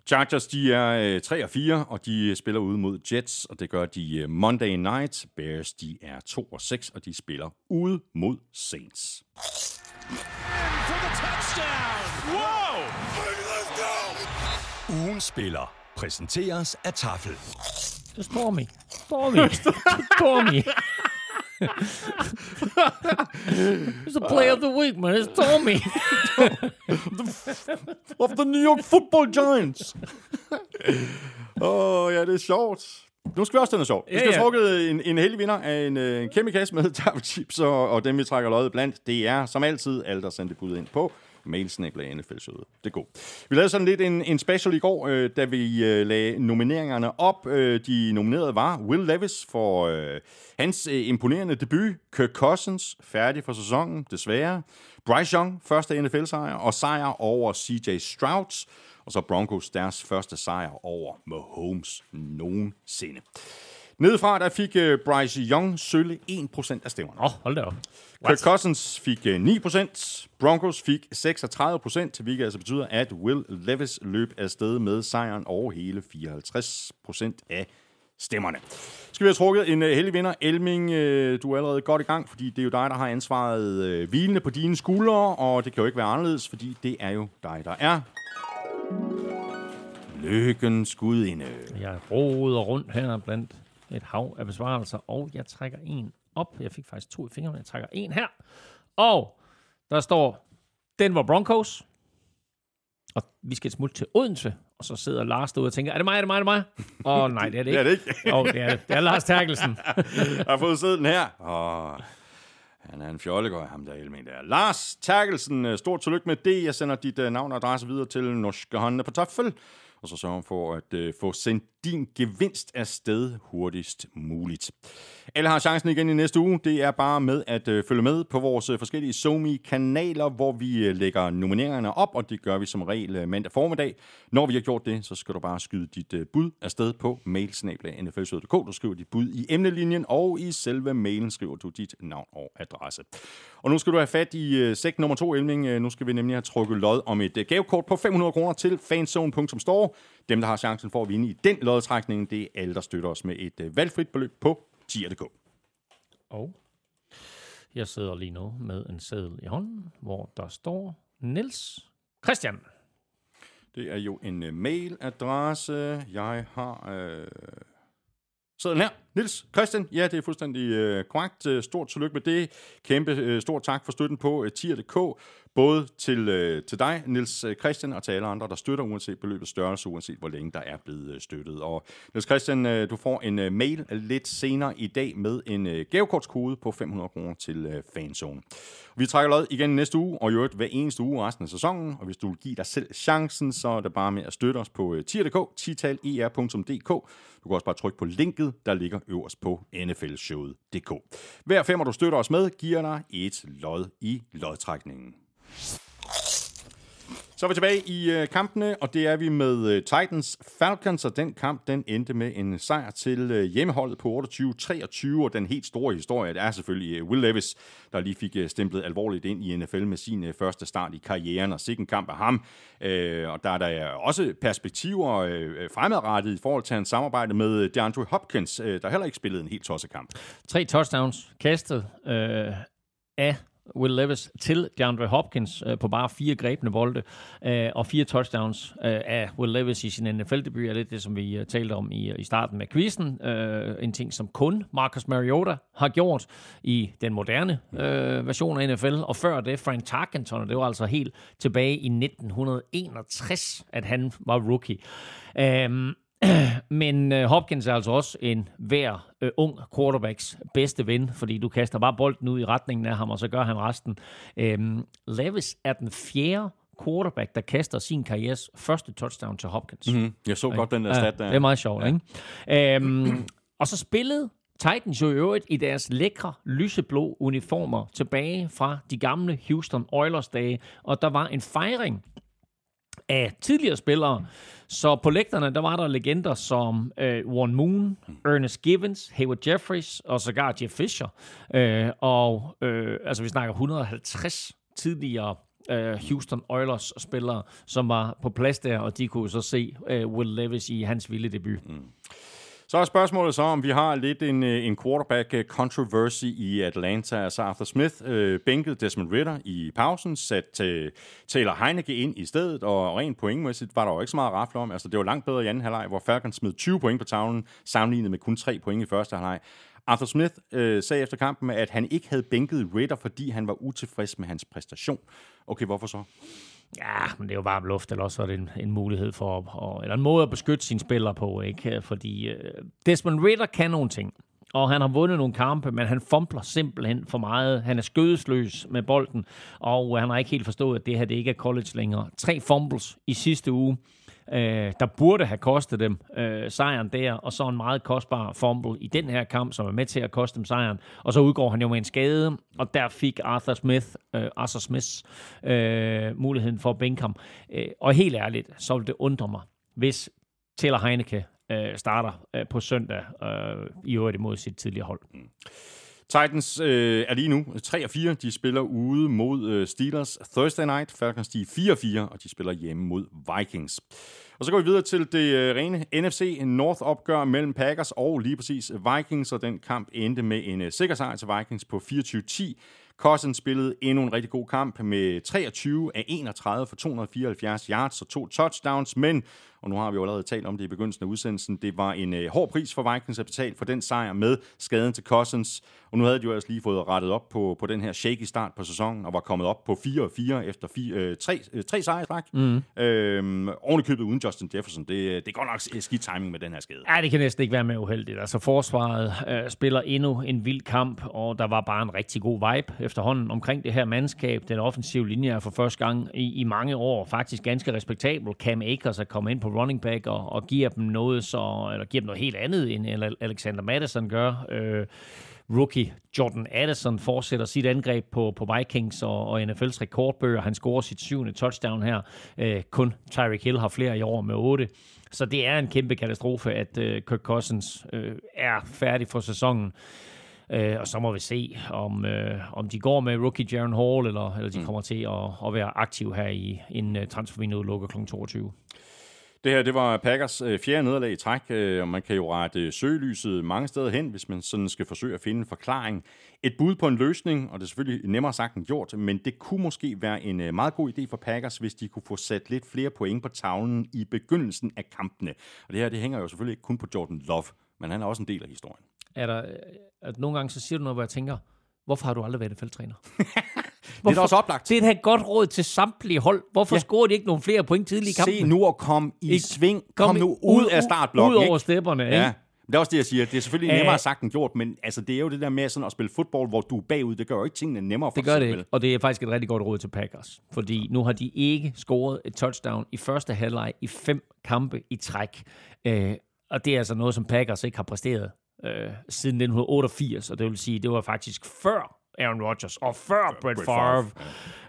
Chargers, de er øh, 3 og 4, og de spiller ude mod Jets, og det gør de øh, Monday night. Bears, de er 2 og 6, og de spiller ude mod Saints. Ugen spiller præsenteres af Tafel. Det er Stormy. Stormy. Stormy. It's the play of the week, man. It's Stormy. Of the New York Football Giants! Åh, oh, ja, det er sjovt. Nu skal vi også til noget sjovt. Vi Ja, skal have trukket en, en heldig vinder af en, øh, en kæmpe kasse med chips og, og dem, vi trækker løjet blandt. Det er, som altid, alle, der sendte bud ind på mailsnabla NFL-showet. Det er godt. Vi lavede sådan lidt en, en special i går, øh, da vi øh, lagde nomineringerne op. Øh, de nominerede var Will Levis for øh, hans øh, imponerende debut, Kirk Cousins, færdig for sæsonen, desværre, Bryce Young, første NFL-sejr, og sejr over CJ Strouds, og så Broncos deres første sejr over Mahomes nogensinde. Nedefra der fik øh, Bryce Young sølle 1% af stemmerne. Åh, oh, hold da op. Kirk Cousins fik øh, 9%, Broncos fik 36%, hvilket altså betyder, at Will Levis løb afsted med sejren over hele 54% af stemmerne. Skal vi have trukket en uh, heldig vinder. Elming, du er allerede godt i gang, fordi det er jo dig, der har ansvaret uh, hvilende på dine skuldre, og det kan jo ikke være anderledes, fordi det er jo dig, der er lykkens gudinde. Jeg roder rundt her blandt et hav af besvarelser, og jeg trækker en op. Jeg fik faktisk to i fingrene, jeg trækker en her. Og der står Denver Broncos. Og vi skal et smut til Odense, og så sidder Lars derude og tænker, er det mig, er det mig, er det mig? Og nej, det er det Det ikke. er det ikke. Og det er, det er Lars Terkelsen. Jeg har fået sædlen her. Og han er en fjollegøj, ham der Elming der. Lars Terkelsen, øh, stort tillykke med det. Jeg sender dit uh, navn og adresse videre til Norske Hånden på Tøffel. Og så sørger han for at uh, få sendt din gevinst afsted hurtigst muligt. Alle har chancen igen i næste uge. Det er bare med at øh, følge med på vores øh, forskellige SoMe-kanaler, hvor vi øh, lægger nomineringerne op, og det gør vi som regel øh, mandag formiddag. Når vi har gjort det, så skal du bare skyde dit øh, bud afsted på mailsnabla.nflsød.dk. Du skriver dit bud i emnelinjen, og i selve mailen skriver du dit navn og adresse. Og nu skal du have fat i øh, sæk nummer to, Elming. Øh, Nu skal vi nemlig have trukket lod om et øh, gavekort på 500 kroner til fanzone.store. Dem, der har chancen for at vinde i den lodtrækning, det er alle, der støtter os med et øh, valgfrit beløb på tier.dk. Og jeg sidder lige nu med en seddel i hånden, hvor der står Niels Christian. Det er jo en øh, mailadresse. Jeg har... Øh... Sædlen her. Nils Christian. Ja, det er fuldstændig øh, korrekt. Øh, Stort tillykke med det. Kæmpe øh, stort tak for støtten på øh, tier.dk. Både til, øh, til dig, Nils øh, Christian, og til alle andre, der støtter, uanset beløbets størrelse, uanset hvor længe der er blevet øh, støttet. Og Nils Christian, øh, du får en øh, mail lidt senere i dag med en øh, gavekortskode på 500 kroner til øh, Fanzone. Vi trækker lod igen næste uge, og i øvrigt hver eneste uge resten af sæsonen. Og hvis du vil give dig selv chancen, så er det bare med at støtte os på øh, tier.dk, titaler.dk. E du kan også bare trykke på linket, der ligger øverst på nflshowet.dk. Hver femmer, du støtter os med, giver dig et lod i lodtrækningen. Så er vi tilbage i øh, kampene, og det er vi med øh, Titans Falcons, og den kamp den endte med en sejr til øh, hjemmeholdet på 28-23, og den helt store historie det er selvfølgelig øh, Will Levis, der lige fik øh, stemplet alvorligt ind i NFL med sin øh, første start i karrieren, og sikken kamp af ham. Øh, og der er der øh, også perspektiver øh, øh, fremadrettet i forhold til hans samarbejde med øh, DeAndre Hopkins, øh, der heller ikke spillede en helt tosset kamp. Tre touchdowns kastet øh, af Will Levis til DeAndre Hopkins øh, på bare fire grebne bolde, øh, og fire touchdowns øh, af Will Levis i sin NFL-debut, er lidt det, som vi øh, talte om i, i starten med quizzen. Øh, en ting, som kun Marcus Mariota har gjort i den moderne øh, version af NFL, og før det Frank Tarkenton, og det var altså helt tilbage i 1961, at han var rookie. Øh, men øh, Hopkins er altså også en hver øh, ung quarterbacks bedste ven, fordi du kaster bare bolden ud i retningen af ham, og så gør han resten. Øhm, Levis er den fjerde quarterback, der kaster sin karrieres første touchdown til Hopkins. Mm, jeg så godt den der stat der. Det er meget sjovt, ja. ikke? Øhm, og så spillede Titans jo i øvrigt i deres lækre lyseblå uniformer tilbage fra de gamle Houston Oilers-dage, og der var en fejring af tidligere spillere. Så på lægterne, der var der legender som øh, Warren Moon, Ernest Givens, Hayward Jeffries og sågar Jeff Fisher. Øh, og øh, altså vi snakker 150 tidligere øh, Houston Oilers-spillere, som var på plads der, og de kunne så se øh, Will Levis i hans vilde debut. Mm. Så er spørgsmålet så, om vi har lidt en, øh, en quarterback-controversy øh, i Atlanta. Altså Arthur Smith øh, bænkede Desmond Ritter i pausen, satte øh, Taylor Heineke ind i stedet, og rent pointmæssigt var der jo ikke så meget at om. Altså det var langt bedre i anden halvleg, hvor Falcons smed 20 point på tavlen, sammenlignet med kun 3 point i første halvleg. Arthur Smith øh, sagde efter kampen, at han ikke havde bænket Ritter, fordi han var utilfreds med hans præstation. Okay, hvorfor så? Ja, men det er jo varm luft, eller også er det en, en mulighed for, at, eller en måde at beskytte sine spillere på, ikke? Fordi øh, Desmond Ritter kan nogle ting, og han har vundet nogle kampe, men han fumbler simpelthen for meget. Han er skødesløs med bolden, og øh, han har ikke helt forstået, at det her det ikke er college længere. Tre fumbles i sidste uge, øh, der burde have kostet dem øh, sejren der, og så en meget kostbar fumble i den her kamp, som er med til at koste dem sejren. Og så udgår han jo med en skade, og der fik Arthur Smith, øh, Arthur Smiths øh, muligheden for at bænke ham. Øh, og helt ærligt, så ville det undre mig, hvis Taylor Heineke øh, starter øh, på søndag øh, i øvrigt imod sit tidligere hold. Mm. Titans øh, er lige nu 3 og 4. De spiller ude mod øh, Steelers Thursday night. Falcons de er 4 og 4, og de spiller hjemme mod Vikings. Og så går vi videre til det øh, rene NFC North-opgør mellem Packers og lige præcis Vikings, og den kamp endte med en øh, sikker sejr til Vikings på 24-10. Cousins spillede endnu en rigtig god kamp med 23 af 31 for 274 yards og to touchdowns, men, og nu har vi jo allerede talt om det i begyndelsen af udsendelsen, det var en øh, hård pris for Vikings at betale for den sejr med skaden til Cousins, og nu havde de jo altså lige fået rettet op på, på den her shaky start på sæsonen, og var kommet op på 4-4 efter 4, øh, 3, øh, 3 sejre, træk. Mm. Øhm, oven købet uden Justin Jefferson. Det, det er godt nok skidt timing med den her skade. Ja, det kan næsten ikke være mere uheldigt. Altså, forsvaret øh, spiller endnu en vild kamp, og der var bare en rigtig god vibe efterhånden omkring det her mandskab. Den offensive linje er for første gang i, i mange år faktisk ganske respektabel. Cam Akers er kommet ind på running back og, og giver dem noget så, eller giver dem noget helt andet, end Alexander Madison gør. Øh, rookie Jordan Addison fortsætter sit angreb på, på Vikings og, og NFL's rekordbøger. Han scorer sit syvende touchdown her. Øh, kun Tyreek Hill har flere i år med otte. Så det er en kæmpe katastrofe, at øh, Kirk Cousins øh, er færdig for sæsonen. Øh, og så må vi se, om, øh, om de går med rookie Jaron Hall, eller, eller de mm. kommer til at, at være aktiv her i en uh, transfervindue lukker kl. 22. Det her, det var Packers øh, fjerde nederlag i træk, øh, og man kan jo rette søgelyset mange steder hen, hvis man sådan skal forsøge at finde en forklaring. Et bud på en løsning, og det er selvfølgelig nemmere sagt end gjort, men det kunne måske være en øh, meget god idé for Packers, hvis de kunne få sat lidt flere point på tavlen i begyndelsen af kampene. Og det her, det hænger jo selvfølgelig ikke kun på Jordan Love, men han er også en del af historien. Er der, at nogle gange så siger du noget, hvor jeg tænker, hvorfor har du aldrig været NFL-træner? Hvorfor? Det er også oplagt. Det er et godt råd til samtlige hold. Hvorfor ja. scorer de ikke nogle flere point tidligt i kampen? Se nu at komme i ikke, sving. Kom, kom nu ud, ud af startblokken. Ud over stepperne. Ja. Ikke? Det er også det, jeg siger. Det er selvfølgelig nemmere sagt end gjort, men altså, det er jo det der med sådan at spille fodbold, hvor du er bagud. Det gør jo ikke tingene nemmere for Det gør det ikke, og det er faktisk et rigtig godt råd til Packers. Fordi nu har de ikke scoret et touchdown i første halvleg i fem kampe i træk. Øh, og det er altså noget, som Packers ikke har præsteret øh, siden 1988, og det vil sige, det var faktisk før Aaron Rodgers og før Brett, Favre.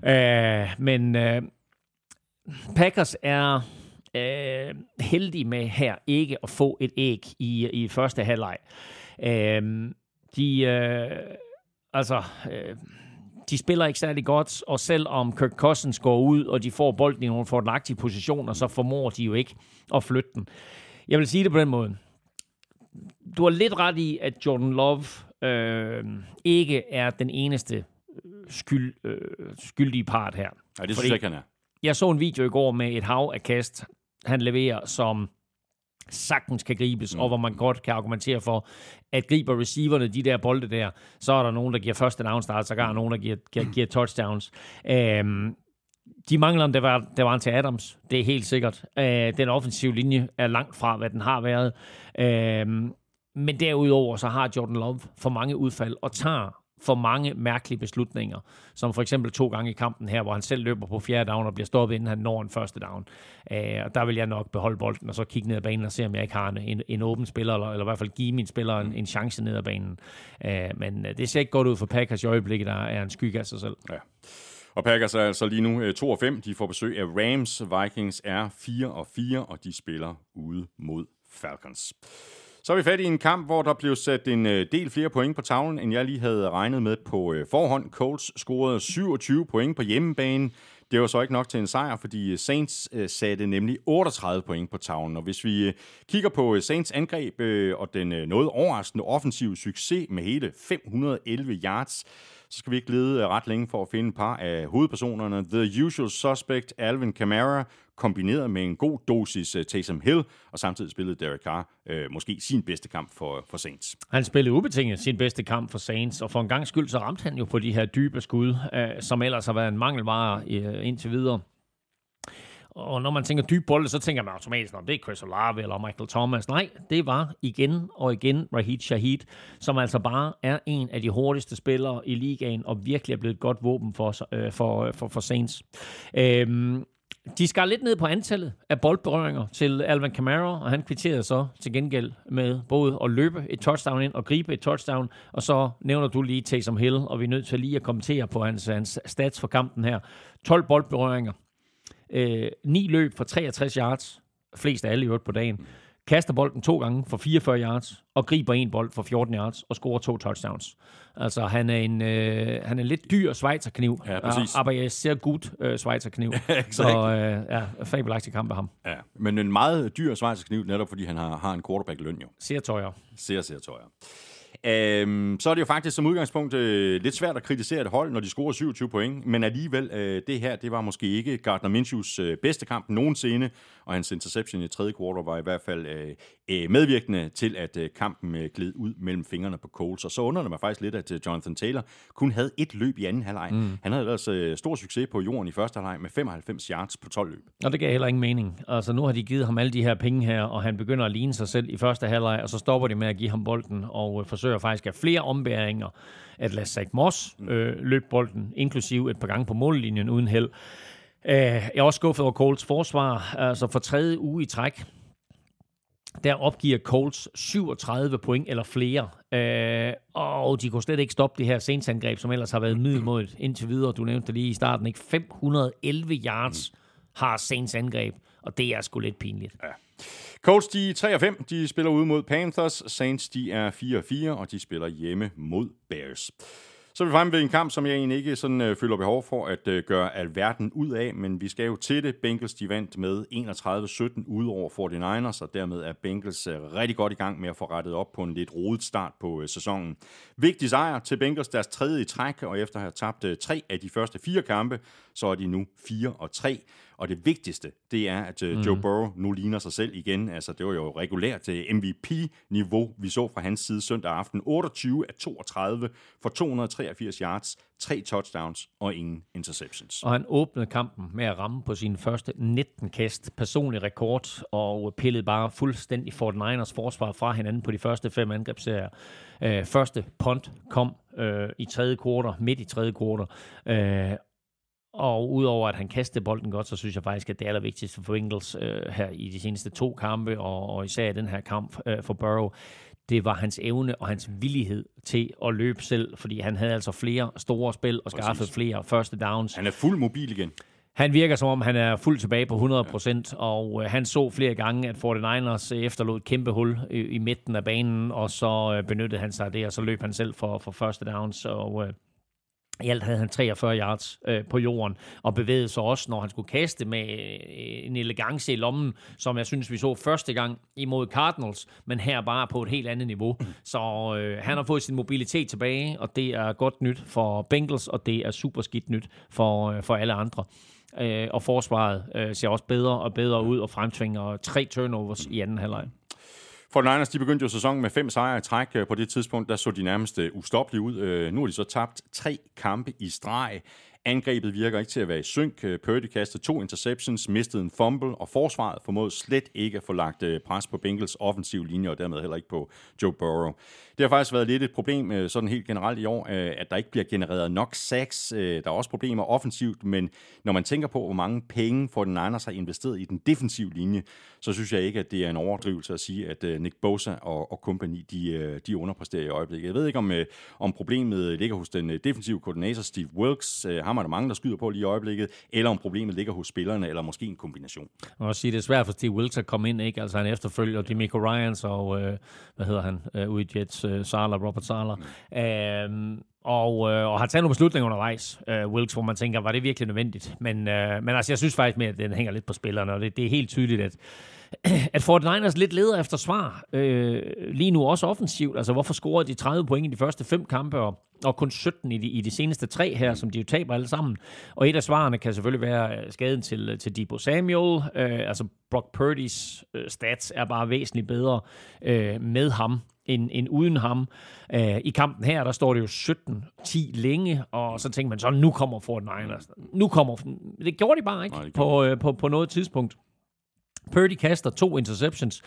Favre. Uh, men uh, Packers er uh, heldige med her ikke at få et æg i, i første halvleg. Uh, de, uh, altså, uh, de spiller ikke særlig godt, og selvom Kirk Cousins går ud, og de får bolden i nogle fordelagtige positioner, så formår de jo ikke at flytte den. Jeg vil sige det på den måde. Du har lidt ret i, at Jordan Love øh, ikke er den eneste øh, skyld, øh, skyldige part her. Nej, det synes jeg ikke, han er. Jeg så en video i går med et hav af kast, han leverer, som sagtens kan gribes, mm. og hvor man godt kan argumentere for, at griber receiverne de der bolde der, så er der nogen, der giver første down start, så er nogen, der giver, giver, giver touchdowns. Øhm, de mangler der var, der var til Adams, det er helt sikkert. Øh, den offensive linje er langt fra, hvad den har været. Øh, men derudover så har Jordan Love for mange udfald og tager for mange mærkelige beslutninger, som for eksempel to gange i kampen her, hvor han selv løber på fjerde down og bliver stoppet, inden han når en første down. Øh, og der vil jeg nok beholde bolden og så kigge ned ad banen og se, om jeg ikke har en, en, en åben spiller, eller, eller i hvert fald give min spiller en, en chance ned ad banen. Øh, men øh, det ser ikke godt ud for Packers i øjeblikket, der er en skygge af sig selv. Ja. Og Packers er altså lige nu øh, 2 og 5. De får besøg af Rams. Vikings er 4 og 4, og de spiller ude mod Falcons. Så er vi fat i en kamp, hvor der blev sat en øh, del flere point på tavlen, end jeg lige havde regnet med på øh, forhånd. Colts scorede 27 point på hjemmebane. Det var så ikke nok til en sejr, fordi øh, Saints satte nemlig 38 point på tavlen. Og hvis vi kigger på Saints angreb og den noget overraskende offensive succes med hele 511 yards, så skal vi ikke lede øh, ret længe for at finde et par af hovedpersonerne. The Usual Suspect, Alvin Kamara, kombineret med en god dosis uh, Taysom Hill, og samtidig spillede Derek Carr uh, måske sin bedste kamp for, for Saints. Han spillede ubetinget sin bedste kamp for Saints, og for en gang skyld så ramte han jo på de her dybe skud, uh, som ellers har været en mangelvare uh, indtil videre. Og når man tænker dyb bolde, så tænker man automatisk, om det er Chris Olave eller Michael Thomas. Nej, det var igen og igen Rahid Shahid, som altså bare er en af de hurtigste spillere i ligaen, og virkelig er blevet et godt våben for, øh, for, øh, for, for Saints. Øhm, de skar lidt ned på antallet af boldberøringer til Alvin Kamara, og han kvitterede så til gengæld med både at løbe et touchdown ind og gribe et touchdown, og så nævner du lige Taysom Hill, og vi er nødt til lige at kommentere på hans, hans stats for kampen her. 12 boldberøringer, øh, 9 løb for 63 yards, flest af alle i øvrigt på dagen, kaster bolden to gange for 44 yards, og griber en bold for 14 yards, og scorer to touchdowns. Altså, han er en, øh, han er en lidt dyr Schweizerkniv. Ja, præcis. Aber jeg ser godt øh, Schweizerkniv. Så øh, ja, fabelagtig kamp af ham. Ja, men en meget dyr Schweizerkniv, netop fordi han har, har en quarterback-løn jo. Ser tøjer. Ser, ser tøjer. Øhm, så er det jo faktisk som udgangspunkt øh, lidt svært at kritisere et hold, når de scorer 27 point, men alligevel, øh, det her, det var måske ikke Gardner Minshews øh, bedste kamp nogensinde, og hans interception i tredje kvartal var i hvert fald øh, øh, medvirkende til, at øh, kampen øh, gled ud mellem fingrene på Coles. Og så undrer det mig faktisk lidt, at øh, Jonathan Taylor kun havde et løb i anden halvleg. Mm. Han havde ellers øh, stor succes på jorden i første halvleg med 95 yards på 12 løb. Og det gav heller ingen mening. Altså nu har de givet ham alle de her penge her, og han begynder at ligne sig selv i første halvleg, og så stopper de med at give ham bolden, og øh, forsøger faktisk at flere ombæringer at lade Zach Moss øh, løbe bolden, inklusiv et par gange på mållinjen uden held. Øh, jeg er også skuffet over Colts forsvar, altså for tredje uge i træk, der opgiver Colts 37 point eller flere. Øh, og de kunne slet ikke stoppe det her sensangreb, som ellers har været middelmodigt indtil videre. Du nævnte det lige i starten, ikke? 511 yards har Saints angreb, og det er sgu lidt pinligt. Ja. Colts, de er 3 og 5. De spiller ude mod Panthers. Saints, de er 4 og 4, og de spiller hjemme mod Bears. Så er vi fremme ved en kamp, som jeg egentlig ikke sådan, øh, føler behov for at øh, gøre alverden ud af, men vi skal jo til det. Bengals de vandt med 31-17 ud over 49ers, og dermed er Bengals øh, rigtig godt i gang med at få rettet op på en lidt rodet start på øh, sæsonen. Vigtig sejr til Bengals, deres tredje i træk, og efter at have tabt øh, tre af de første fire kampe, så er de nu 4 og 3. Og det vigtigste, det er, at mm. Joe Burrow nu ligner sig selv igen. Altså, det var jo regulært til MVP-niveau, vi så fra hans side søndag aften. 28 af 32 for 283 yards, tre touchdowns og ingen interceptions. Og han åbnede kampen med at ramme på sin første 19 kast, personlig rekord, og pillede bare fuldstændig 49ers forsvar fra hinanden på de første fem angrebsserier. Øh, første punt kom øh, i tredje kvartal, midt i tredje kvartal, øh, og udover at han kastede bolden godt, så synes jeg faktisk, at det allervigtigste for Ingles øh, her i de seneste to kampe, og, og især i den her kamp øh, for Burrow, det var hans evne og hans villighed til at løbe selv, fordi han havde altså flere store spil og skaffede flere første downs. Han er fuld mobil igen. Han virker som om, han er fuldt tilbage på 100%, og øh, han så flere gange, at 49ers efterlod et kæmpe hul i, i midten af banen, og så øh, benyttede han sig af det, og så løb han selv for, for første downs, og øh, i alt havde han 43 yards øh, på jorden, og bevægede sig også, når han skulle kaste med øh, en elegance i lommen, som jeg synes, vi så første gang imod Cardinals, men her bare på et helt andet niveau. Så øh, han har fået sin mobilitet tilbage, og det er godt nyt for Bengals, og det er super skidt nyt for, øh, for alle andre. Øh, og forsvaret øh, ser også bedre og bedre ud og fremtvinger tre turnovers i anden halvleg. For Niners, de begyndte jo sæsonen med fem sejre i træk. På det tidspunkt, der så de nærmest øh, ustoppelige ud. Øh, nu har de så tabt tre kampe i streg. Angrebet virker ikke til at være i synk. Øh, Purdy kastede to interceptions, mistede en fumble, og forsvaret formåede slet ikke at få lagt pres på Bengals offensiv linje, og dermed heller ikke på Joe Burrow. Det har faktisk været lidt et problem øh, sådan helt generelt i år, øh, at der ikke bliver genereret nok sacks. Øh, der er også problemer offensivt, men når man tænker på, hvor mange penge for den Niners har investeret i den defensive linje, så synes jeg ikke, at det er en overdrivelse at sige, at Nick Bosa og, og company, de, de underpresterer i øjeblikket. Jeg ved ikke, om, om problemet ligger hos den defensive koordinator Steve Wilkes, ham er der mange, der skyder på lige i øjeblikket, eller om problemet ligger hos spillerne, eller måske en kombination. Jeg må sige, det er svært for Steve Wilkes at komme ind, ikke? Altså han efterfølger Demico Ryans og, øh, hvad hedder han, øh, ude i Jets, øh, Sala, Robert Sala. Mm. Øh, og, øh, og har taget nogle beslutninger undervejs, øh, Wilkes, hvor man tænker, var det virkelig nødvendigt? Men, øh, men altså, jeg synes faktisk mere, at den hænger lidt på spillerne, og det, det er helt tydeligt, at at Fort Niners lidt leder efter svar. Øh, lige nu også offensivt. Altså, hvorfor scorede de 30 point i de første fem kampe, og, og kun 17 i de, i de seneste tre her, som de jo taber alle sammen? Og et af svarene kan selvfølgelig være øh, skaden til, til Debo Samuel. Øh, altså, Brock Purdy's øh, stats er bare væsentligt bedre øh, med ham end, end uden ham. Øh, I kampen her, der står det jo 17-10 længe, og så tænker man så, nu kommer Fort Niners. Nu kommer... Det gjorde de bare ikke Nej, på, øh, på, på noget tidspunkt. Purdy kaster to interceptions,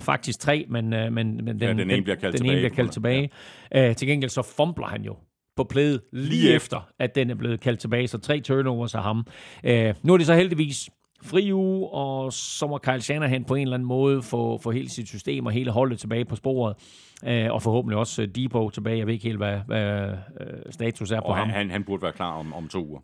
faktisk tre, men, øh, men, men den, ja, den ene bliver kaldt den tilbage. Ene bliver kaldt tilbage. Ja. Uh, til gengæld så fumbler han jo på plædet lige, efter, at den er blevet kaldt tilbage, så tre turnovers af ham. Uh, nu er det så heldigvis fri uge, og så må Kyle Shanahan på en eller anden måde få, få hele sit system og hele holdet tilbage på sporet. Uh, og forhåbentlig også Debo tilbage. Jeg ved ikke helt, hvad, hvad uh, status er på og ham. Han, han burde være klar om, om to uger.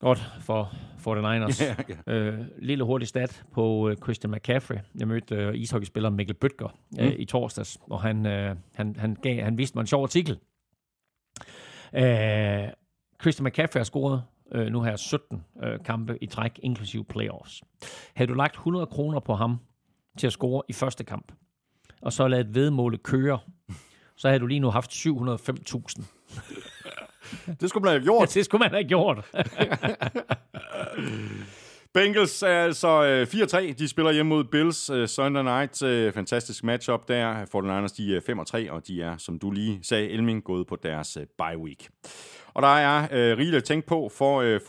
Godt for 49ers. Ja, ja. Øh, lille hurtig stat på uh, Christian McCaffrey. Jeg mødte uh, ishockeyspilleren Mikkel Bøtger uh, mm. i torsdags, og han, uh, han, han, gav, han viste mig en sjov artikel. Uh, Christian McCaffrey har scoret uh, nu her 17 uh, kampe i træk, inklusive playoffs. Havde du lagt 100 kroner på ham til at score i første kamp, og så ladet vedmåle køre, så havde du lige nu haft 705.000. Det skulle man have gjort. det skulle man have gjort. Bengals er altså øh, 4-3. De spiller hjemme mod Bills øh, Sunday night. Øh, fantastisk matchup der. 49ers de er 5-3, og de er, som du lige sagde, Elming, gået på deres øh, bye week. Og der er øh, rigeligt at tænke på for øh,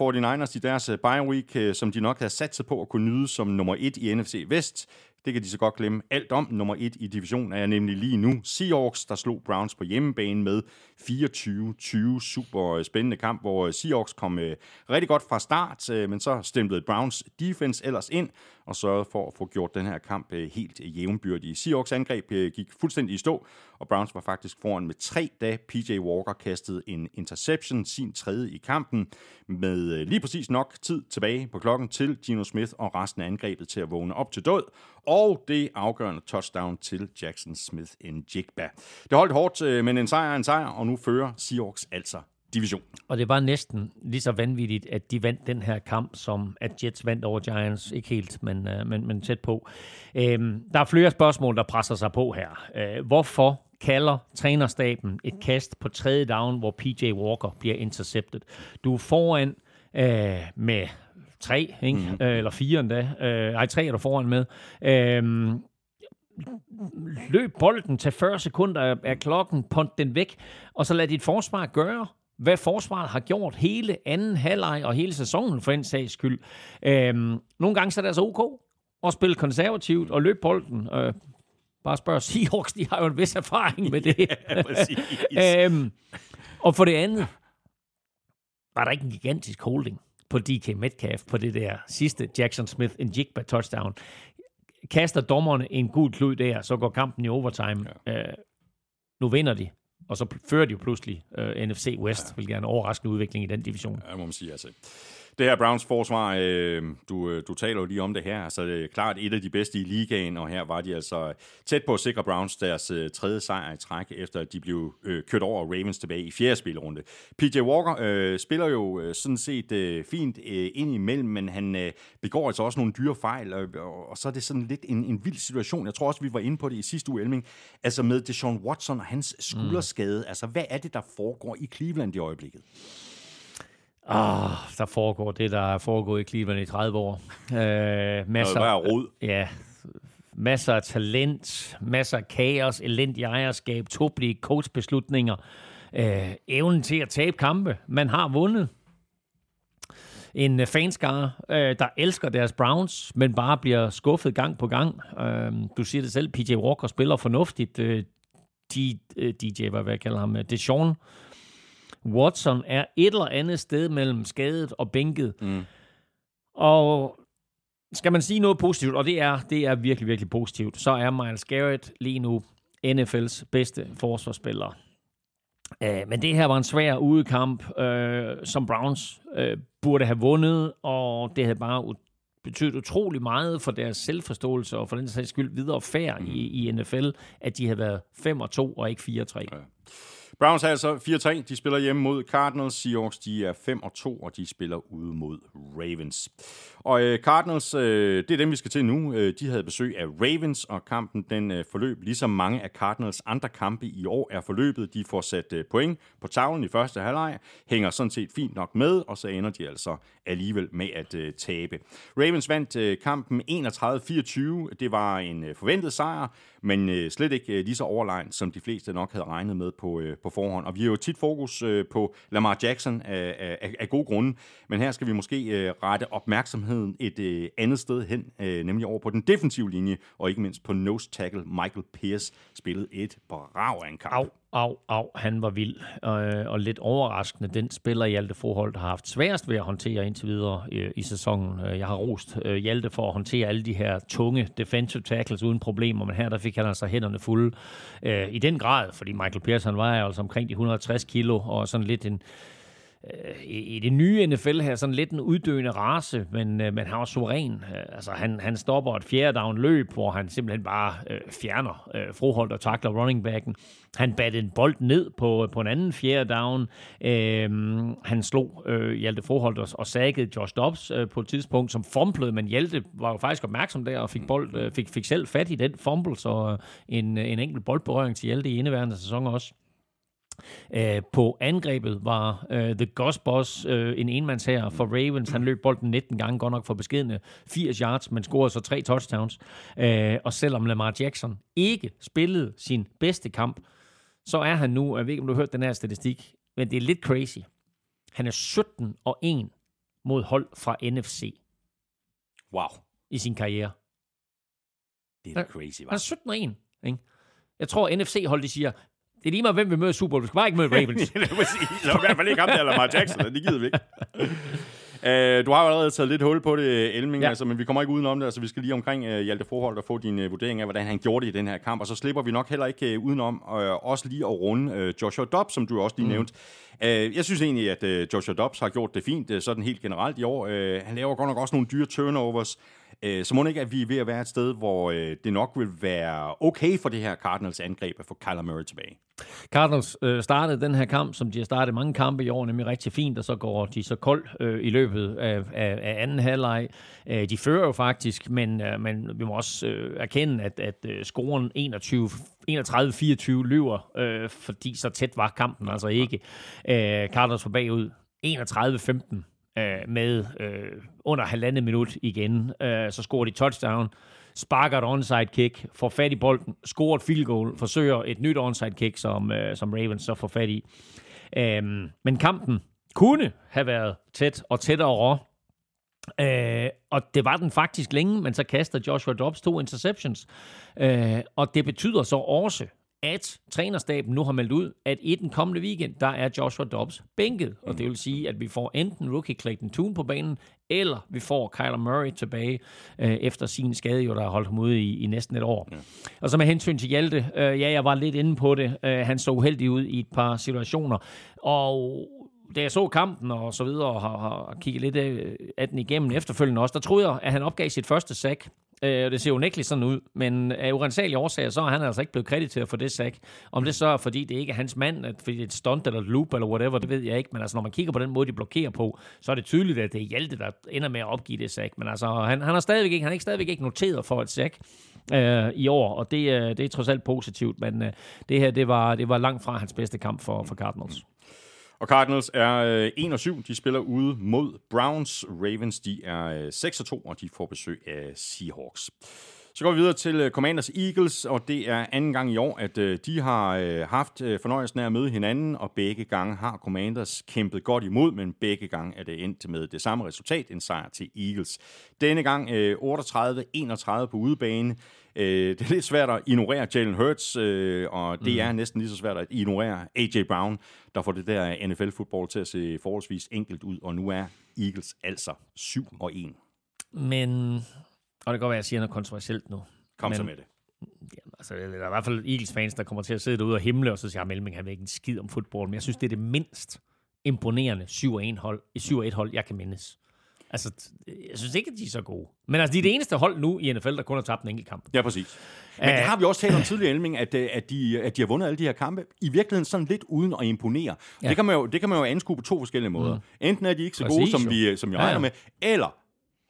49ers i deres øh, bye week, øh, som de nok havde sat sig på at kunne nyde som nummer et i NFC Vest. Det kan de så godt glemme alt om. Nummer et i divisionen er nemlig lige nu Seahawks, der slog Browns på hjemmebane med 24-20. Super øh, spændende kamp, hvor øh, Seahawks kom øh, rigtig godt fra start, øh, men så stemplede Browns defense ellers ind og sørgede for at få gjort den her kamp øh, helt øh, jævnbyrdig. Seahawks angreb øh, gik fuldstændig i stå, og Browns var faktisk foran med tre, da PJ Walker kastede en interception, sin tredje i kampen, med lige præcis nok tid tilbage på klokken til Gino Smith og resten af angrebet til at vågne op til død, og det afgørende touchdown til Jackson Smith en Jigba. Det holdt hårdt, men en sejr er en sejr, og nu fører Seahawks altså division. Og det var næsten lige så vanvittigt, at de vandt den her kamp, som at Jets vandt over Giants. Ikke helt, men, uh, men, men tæt på. Øhm, der er flere spørgsmål, der presser sig på her. Uh, hvorfor kalder trænerstaben et kast på tredje down, hvor PJ Walker bliver intercepted? Du er foran uh, med tre, ikke? Mm. Uh, eller fire endda. Uh, ej, tre er du foran med. Uh, løb bolden til 40 sekunder af klokken, punt den væk, og så lad dit forsvar gøre, hvad forsvaret har gjort hele anden halvleg og hele sæsonen for en sags skyld. Øhm, nogle gange så er det altså ok at spille konservativt og løbe bolden. Øh, bare spørg Seahawks, de har jo en vis erfaring med det. ja, øhm, og for det andet, var der ikke en gigantisk holding på DK Metcalf på det der sidste Jackson Smith en Jigba touchdown kaster dommerne en god klud der, så går kampen i overtime. Ja. Øh, nu vinder de, og så fører de jo pludselig øh, NFC West, ja. hvilket er en overraskende udvikling i den division. Ja, må man sige, altså. Det her Browns forsvar, øh, du, øh, du taler jo lige om det her, så det er klart et af de bedste i ligaen, og her var de altså tæt på at sikre Browns deres øh, tredje sejr i træk, efter at de blev øh, kørt over Ravens tilbage i fjerde spilrunde. PJ Walker øh, spiller jo øh, sådan set øh, fint øh, ind imellem, men han øh, begår altså også nogle dyre fejl, og, og, og så er det sådan lidt en, en vild situation. Jeg tror også, vi var inde på det i sidste uge, Elming, altså med Deshaun Watson og hans skulderskade. Mm. Altså, hvad er det, der foregår i Cleveland i øjeblikket? Ah, der foregår det, der er foregået i Cleveland i 30 år. Øh, masser, af rod. Ja, masser af talent, masser af kaos, elendig ejerskab, tåbelige coachbeslutninger, øh, evnen til at tabe kampe. Man har vundet. En fanskare, øh, der elsker deres Browns, men bare bliver skuffet gang på gang. Øh, du siger det selv, PJ Walker spiller fornuftigt. Øh, DJ, øh, DJ, hvad jeg kalder ham, Deshaun Watson er et eller andet sted mellem skadet og bænket. Mm. Og skal man sige noget positivt, og det er, det er virkelig, virkelig positivt, så er Miles Garrett lige nu NFL's bedste forsvarsspiller. Uh, men det her var en svær udekamp, uh, som Browns uh, burde have vundet, og det havde bare betydet utrolig meget for deres selvforståelse og for den sags skyld videre færd mm. i, i NFL, at de havde været 5 og 2 og ikke 4 og 3. Ja. Browns er altså 4-3. De spiller hjemme mod Cardinals. Seahawks de er 5 og 2, og de spiller ude mod Ravens. Og øh, Cardinals, øh, det er dem, vi skal til nu. Øh, de havde besøg af Ravens, og kampen den øh, forløb, ligesom mange af Cardinals andre kampe i år er forløbet. De får sat øh, point på tavlen i første halvleg, hænger sådan set fint nok med, og så ender de altså alligevel med at øh, tabe. Ravens vandt øh, kampen 31-24. Det var en øh, forventet sejr, men øh, slet ikke øh, lige så overlegen, som de fleste nok havde regnet med på, øh, på forhånd. Og vi har jo tit fokus øh, på Lamar Jackson af, af, af gode grunde, men her skal vi måske øh, rette opmærksomheden et øh, andet sted hen, øh, nemlig over på den defensive linje, og ikke mindst på nose tackle Michael Pierce spillede et brav af en kamp. Au, au, au, han var vild, og, og lidt overraskende. Den spiller Hjalte Forhold har haft sværest ved at håndtere indtil videre i, i sæsonen. Øh, jeg har rost øh, Hjalte for at håndtere alle de her tunge defensive tackles uden problemer, men her der fik han altså hænderne fulde øh, i den grad, fordi Michael Pierce han var altså omkring de 160 kilo, og sådan lidt en øh, i, det nye NFL her, sådan lidt en uddøende race, men, øh, men han var suveræn. Øh, altså, han, han stopper et fjerde down løb, hvor han simpelthen bare øh, fjerner øh, Froholt og takler running backen. Han battede en bold ned på, på en anden fjerde down. Øh, han slog øh, Hjalte Froholt og, og saggede Josh Dobbs øh, på et tidspunkt, som fumblede, men Hjalte var jo faktisk opmærksom der og fik, bold, øh, fik, fik selv fat i den fumble, så øh, en, en enkelt boldberøring til Hjalte i indeværende sæson også. Øh, på angrebet var øh, The Gus Boss øh, en enmands her for Ravens. Han løb bolden 19 gange, godt nok for beskedende 80 yards, men scorede så tre touchdowns. Øh, og selvom Lamar Jackson ikke spillede sin bedste kamp, så er han nu, jeg ved ikke, om du har hørt den her statistik, men det er lidt crazy. Han er 17 og 1 mod hold fra NFC Wow. i sin karriere. Det er da crazy, Han hva'? er 17 og 1. Ikke? Jeg tror, NFC-hold, de siger, det er lige meget, hvem vi møder Super Bowl. Vi skal bare ikke møde Ravens. det er præcis. Så i hvert fald ikke ham der, eller Lamar Jackson. Det gider vi ikke. Uh, du har jo allerede taget lidt hul på det, Elming, ja. Ja. altså, men vi kommer ikke udenom det. Altså, vi skal lige omkring uh, Hjalte Forhold og få din uh, vurdering af, hvordan han gjorde det i den her kamp. Og så slipper vi nok heller ikke uh, udenom uh, også lige at runde uh, Joshua Dobbs, som du også lige mm. nævnte. Uh, jeg synes egentlig, at uh, Joshua Dobbs har gjort det fint, uh, sådan helt generelt i år. Uh, han laver godt nok også nogle dyre turnovers. Uh, så må det ikke, at vi er ved at være et sted, hvor øh, det nok vil være okay for det her Cardinals angreb at få Kyler Murray tilbage. Cardinals øh, startede den her kamp, som de har startet mange kampe i år, nemlig rigtig fint, og så går de så kold øh, i løbet af, af, af anden halvleg. Øh, de fører jo faktisk, men, øh, men vi må også øh, erkende, at, at øh, scoren 21 31-24 lyver, øh, fordi så tæt var kampen altså ikke. Øh, Cardinals var bagud 31-15 øh, med øh, under halvandet minut igen. Øh, så scorer de touchdown, sparker et onside kick, får fat i bolden, scorer et field goal, forsøger et nyt onside kick, som, øh, som Ravens så får fat i. Øh, men kampen kunne have været tæt og tættere. Øh, og det var den faktisk længe, men så kaster Joshua Dobbs to interceptions. Øh, og det betyder så også, at trænerstaben nu har meldt ud, at i den kommende weekend, der er Joshua Dobbs bænket. Og det vil sige, at vi får enten rookie Clayton Tune på banen, eller vi får Kyler Murray tilbage øh, efter sin skade, jo, der har holdt ham ude i, i næsten et år. Ja. Og så med hensyn til Hjalte, øh, ja, jeg var lidt inde på det. Øh, han så uheldig ud i et par situationer. Og da jeg så kampen og så videre, og har, har kigget lidt af, af den igennem efterfølgende også, der troede jeg, at han opgav sit første sack. Øh, det ser jo nægteligt sådan ud, men af urensagelige årsager, så er han altså ikke blevet krediteret for det sack. Om det så er, fordi det ikke er hans mand, at fordi det er et stunt eller et loop eller whatever, det ved jeg ikke. Men altså, når man kigger på den måde, de blokerer på, så er det tydeligt, at det er Hjalte, der ender med at opgive det sack. Men altså, han, han, har stadigvæk ikke, han er ikke stadigvæk ikke noteret for et sack øh, i år, og det, øh, det er trods alt positivt. Men øh, det her, det var, det var langt fra hans bedste kamp for, for Cardinals. Og Cardinals er øh, 1 og 7. De spiller ude mod Browns. Ravens de er øh, 6 og 2, og de får besøg af Seahawks. Så går vi videre til øh, Commanders Eagles, og det er anden gang i år, at øh, de har øh, haft fornøjelsen af at møde hinanden, og begge gange har Commanders kæmpet godt imod, men begge gange er det endt med det samme resultat, en sejr til Eagles. Denne gang 38-31 på udebane. Øh, det er lidt svært at ignorere Jalen Hurts, øh, og det mm. er næsten lige så svært at ignorere A.J. Brown, der får det der NFL-fodbold til at se forholdsvis enkelt ud, og nu er Eagles altså 7 og 1. Men, og det kan godt være, at jeg siger noget kontroversielt nu. Kom men, så med det. Ja, altså, der er i hvert fald Eagles-fans, der kommer til at sidde derude og himle, og så siger, at Melving han ved ikke en skid om fodbold, men jeg synes, det er det mindst imponerende 7-1 hold, 7-1 hold, jeg kan mindes. Altså, jeg synes ikke, at de er så gode. Men altså, de er det eneste hold nu i NFL, der kun har tabt en enkelt kamp. Ja, præcis. Men det har vi også talt om tidligere, Elming, at, øh, at, de, at de har vundet alle de her kampe. I virkeligheden sådan lidt uden at imponere. Ja. Det, kan man jo, det kan man jo anskue på to forskellige måder. Mm. Enten er de ikke så Præcis, gode, som vi, som jeg Ja, regner ja. med, eller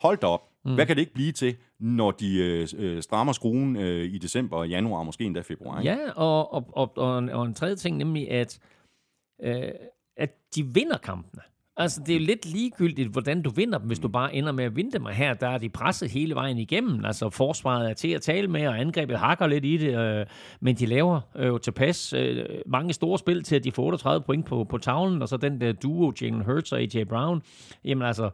hold da op. Mm. Hvad kan det ikke blive til, når de øh, øh, strammer skruen øh, i december og januar, måske endda februar? Ikke? Ja, og, og, og, og, en, og en tredje ting, nemlig at, øh, at de vinder kampene. Altså, det er jo lidt ligegyldigt, hvordan du vinder dem, hvis du bare ender med at vinde dem. Og her, der er de presset hele vejen igennem. Altså, forsvaret er til at tale med, og angrebet hakker lidt i det. Øh, men de laver øh, jo tilpas øh, mange store spil til, at de får 38 point på, på tavlen. Og så den der duo, Jalen Hurts og A.J. Brown. Jamen altså,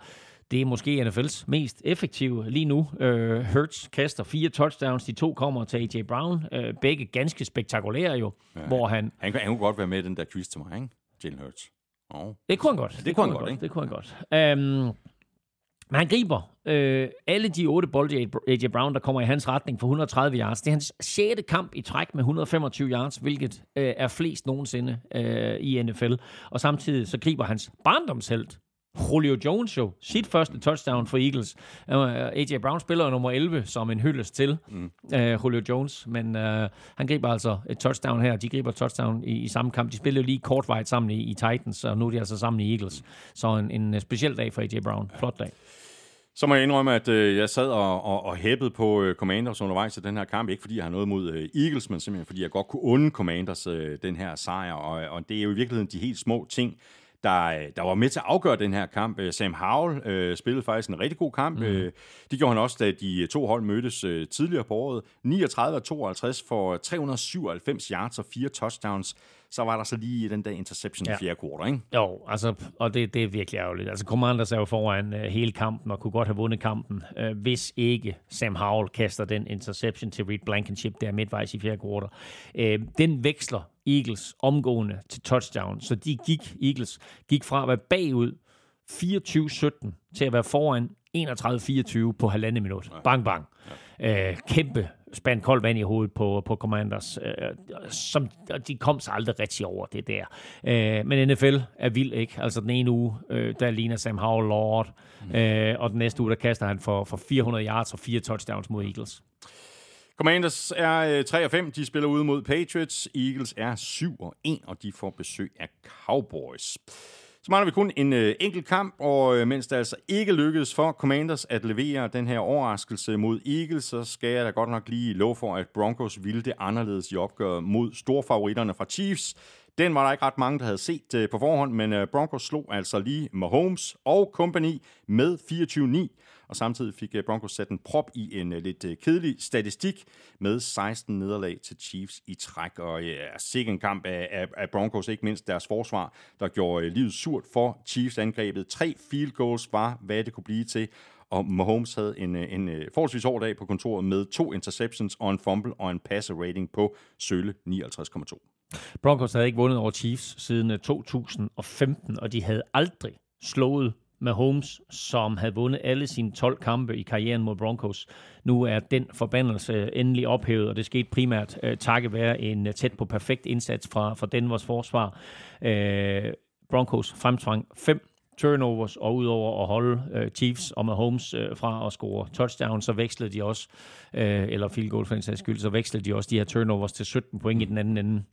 det er måske NFL's mest effektive lige nu. Øh, Hurts kaster fire touchdowns, de to kommer til A.J. Brown. Øh, begge ganske spektakulære jo, ja. hvor han... Han, kan- han kunne godt være med i den der quiz til mig, ikke? Jalen Hurts. Oh. Det kunne han godt. det kunne han godt, ikke? Det kunne han godt. Um, men han griber øh, alle de otte bolde, A.J. Brown, der kommer i hans retning for 130 yards. Det er hans sjette kamp i træk med 125 yards, hvilket øh, er flest nogensinde øh, i NFL. Og samtidig så griber hans barndomshelt, Julio Jones jo, sit første touchdown for Eagles. Uh, A.J. Brown spiller nummer 11 som en hyldest til mm. uh, Julio Jones, men uh, han griber altså et touchdown her. De griber et touchdown i, i samme kamp. De spillede jo lige kortvejt sammen i, i Titans, og nu er de altså sammen i Eagles. Så en, en speciel dag for A.J. Brown. Flot dag. Så må jeg indrømme, at øh, jeg sad og, og, og hæppede på øh, Commanders undervejs til den her kamp. Ikke fordi jeg har noget mod øh, Eagles, men simpelthen fordi jeg godt kunne unde Commanders øh, den her sejr. Og, og det er jo i virkeligheden de helt små ting, der, der var med til at afgøre den her kamp. Øh, Sam Howell øh, spillede faktisk en rigtig god kamp. Mm. Det gjorde han også, da de to hold mødtes øh, tidligere på året. 39 52 for 397 yards og fire touchdowns så var der så lige den der interception ja. i fjerde kvartal, ikke? Jo, altså, og det, det er virkelig ærgerligt. Altså, Commanders er jo foran uh, hele kampen, og kunne godt have vundet kampen, uh, hvis ikke Sam Howell kaster den interception til Reed Blankenship der midtvejs i fjerde kvartal. Uh, den veksler Eagles omgående til touchdown, så de gik, Eagles gik fra at være bagud 24-17 til at være foran 31-24 på halvandet minut. Bang, bang. Ja. Øh, kæmpe spand koldt vand i hovedet på, på Commanders. Øh, som, de kom sig aldrig rigtig over det der. Øh, men NFL er vild, ikke? Altså den ene uge, øh, der ligner Sam Howell Lord, mm. øh, og den næste uge, der kaster han for, for 400 yards og fire touchdowns mod Eagles. Commanders er øh, 3 og 5, de spiller ude mod Patriots. Eagles er 7 og 1, og de får besøg af Cowboys. Så mangler vi kun en øh, enkelt kamp, og øh, mens det altså ikke lykkedes for Commanders at levere den her overraskelse mod Eagles, så skal jeg da godt nok lige love for, at Broncos ville det anderledes i opgøret mod storfavoritterne fra Chiefs. Den var der ikke ret mange, der havde set øh, på forhånd, men øh, Broncos slog altså lige Mahomes og company med 24-9 og samtidig fik øh, Broncos sat en prop i en øh, lidt øh, kedelig statistik med 16 nederlag til Chiefs i træk. Og ja, sikkert en kamp af, af, af Broncos, ikke mindst deres forsvar, der gjorde livet surt for Chiefs-angrebet. Tre field goals var, hvad det kunne blive til, og Mahomes havde en, en forholdsvis hård dag på kontoret med to interceptions og en fumble og en passer rating på sølle 59,2. Broncos havde ikke vundet over Chiefs siden 2015, og de havde aldrig slået Mahomes, som havde vundet alle sine 12 kampe i karrieren mod Broncos. Nu er den forbandelse øh, endelig ophævet, og det skete primært uh, takket være en øh, tæt på perfekt indsats fra, fra Denvers forsvar. Uh, Broncos fremtvang 5 turnovers, og udover at holde uh, Chiefs og Mahomes uh, fra at score touchdown, så vekslede de også, uh, eller field goal for en sags skyld, så vekslede de også de her turnovers til 17 point i den anden ende.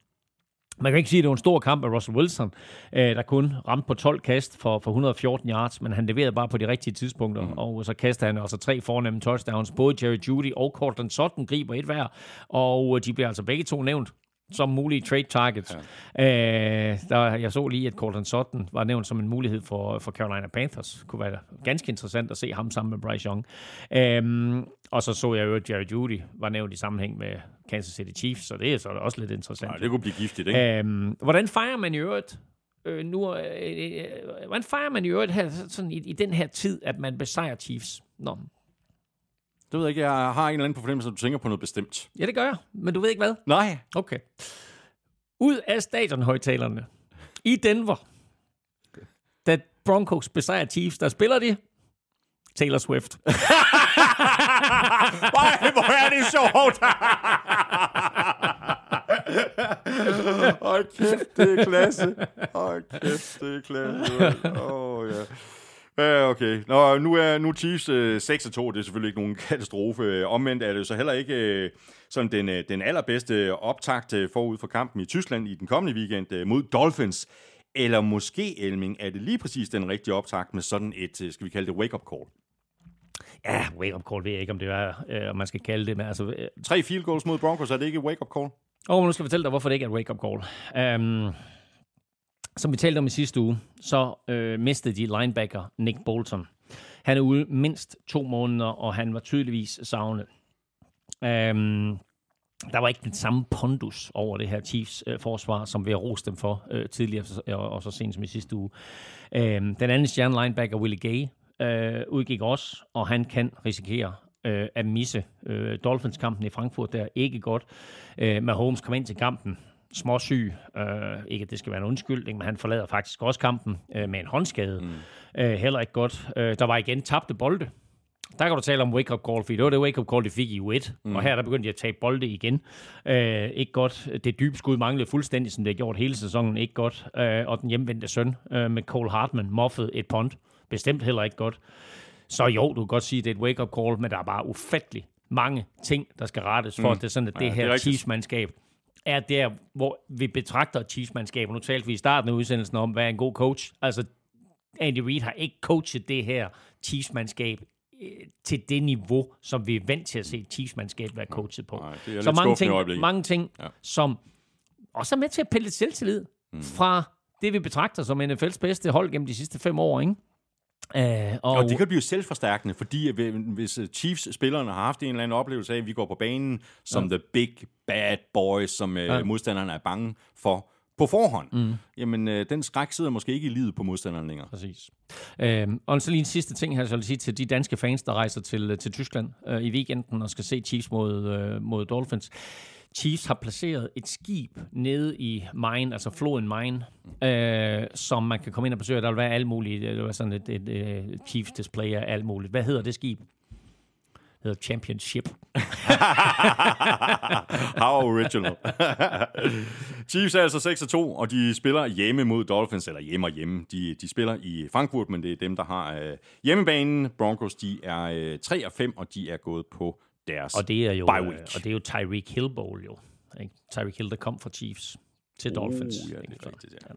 Man kan ikke sige, at det var en stor kamp af Russell Wilson, øh, der kun ramte på 12 kast for, for 114 yards, men han leverede bare på de rigtige tidspunkter, mm. og så kastede han også tre fornemme touchdowns. Både Jerry Judy og Cortland Sutton griber et hver, og de bliver altså begge to nævnt som mulige trade targets. Ja. Øh, der, jeg så lige, at Cortland Sutton var nævnt som en mulighed for, for Carolina Panthers. Kunne være ganske interessant at se ham sammen med Bryce Young. Øh, og så så jeg jo, at Jerry Judy var nævnt i sammenhæng med Kansas City Chiefs, så det er så også lidt interessant. Ja, det kunne blive giftigt, ikke? Øh, hvordan fejrer man i øvrigt øh, nu, øh, øh, hvordan fejrer man i øvrigt her, sådan i, i den her tid, at man besejrer Chiefs? Nå, det ved jeg ikke. Jeg har en eller anden fornemmelse, at du tænker på noget bestemt. Ja, det gør jeg. Men du ved ikke hvad? Nej. Okay. Ud af stadionhøjtalerne i Denver, da Broncos besejrer Chiefs, der spiller de Taylor Swift. Nej, hvor er det sjovt! Hold kæft, det er klasse. Hold kæft, det er klasse. Åh, oh, ja. Ja, okay. Nå, nu er nu Chiefs øh, 6-2, det er selvfølgelig ikke nogen katastrofe. Omvendt er det så heller ikke øh, sådan den, øh, den allerbedste optakt øh, forud for kampen i Tyskland i den kommende weekend øh, mod Dolphins. Eller måske, Elming, er det lige præcis den rigtige optakt med sådan et, øh, skal vi kalde det wake-up call? Ja, wake-up call ved jeg ikke, om det er, øh, om man skal kalde det. Men altså, øh, Tre field goals mod Broncos, er det ikke et wake-up call? Åh, oh, nu skal jeg fortælle dig, hvorfor det ikke er et wake-up call. Um, som vi talte om i sidste uge, så øh, mistede de linebacker Nick Bolton. Han er ude mindst to måneder, og han var tydeligvis savnet. Um, der var ikke den samme pondus over det her Chiefs øh, forsvar, som vi har rost dem for øh, tidligere, og, og så sent som i sidste uge. Um, den anden stjerne linebacker, Willie Gay, øh, udgik også, og han kan risikere øh, at misse øh, Dolphins-kampen i Frankfurt. Der ikke godt. Øh, Mahomes kom ind til kampen småsyg. Øh, ikke at det skal være en undskyldning, men han forlader faktisk også kampen øh, med en håndskade. Mm. Øh, heller ikke godt. Øh, der var igen tabte bolde. Der kan du tale om wake-up call, fordi det var det wake-up call, de fik i U1. Mm. Og her der begyndte de at tage bolde igen. Øh, ikke godt. Det dybe skud manglede fuldstændig, som det har gjort hele sæsonen. Ikke godt. Øh, og den hjemvendte søn øh, med Cole Hartman moffede et punt. Bestemt heller ikke godt. Så jo, du kan godt sige, at det er et wake-up call, men der er bare ufattelig mange ting, der skal rettes for, mm. at det er sådan, at det ja, her Chiefs-mandskab er der, hvor vi betragter Chiefs-mandskab. Nu talte vi i starten af udsendelsen om, hvad er en god coach. Altså, Andy Reid har ikke coachet det her Chiefs-mandskab øh, til det niveau, som vi er vant til at se Chiefs-mandskab være coachet på. Nej, det er så mange ting, mange ting Ja. ja. som også er med til at pille lidt selvtillid mm. fra det, vi betragter som NFL's bedste hold gennem de sidste fem år, ikke? Uh, og, Og det kan blive selvforstærkende, fordi hvis øh, Chiefs-spillerne har haft en eller anden oplevelse af, at vi går på banen som ja. the big bad boys, som ja. Ja. modstanderne er bange for på forhånd, mm. jamen øh, den skræk sidder måske ikke i livet på modstanderen længere. Præcis. Øhm, og så lige en sidste ting her, så jeg vil sige til de danske fans, der rejser til, til Tyskland øh, i weekenden og skal se Chiefs mod, øh, mod Dolphins. Chiefs har placeret et skib nede i Main, altså floden Main, øh, som man kan komme ind og besøge. Der vil være alt muligt. Det vil være sådan et, et, et Chiefs display af alt muligt. Hvad hedder det skib? Det hedder Championship. How original. Chiefs er altså 6-2, og de spiller hjemme mod Dolphins, eller hjemme og hjemme. De, de spiller i Frankfurt, men det er dem, der har øh, hjemmebanen. Broncos, de er øh, 3 og 5, og de er gået på deres Og det er jo, bye øh, week. og det er jo Tyreek Hill Bowl, jo. Ikke? Tyreek Hill, der kom fra Chiefs til Dolphins. ja, det er rigtigt, ja.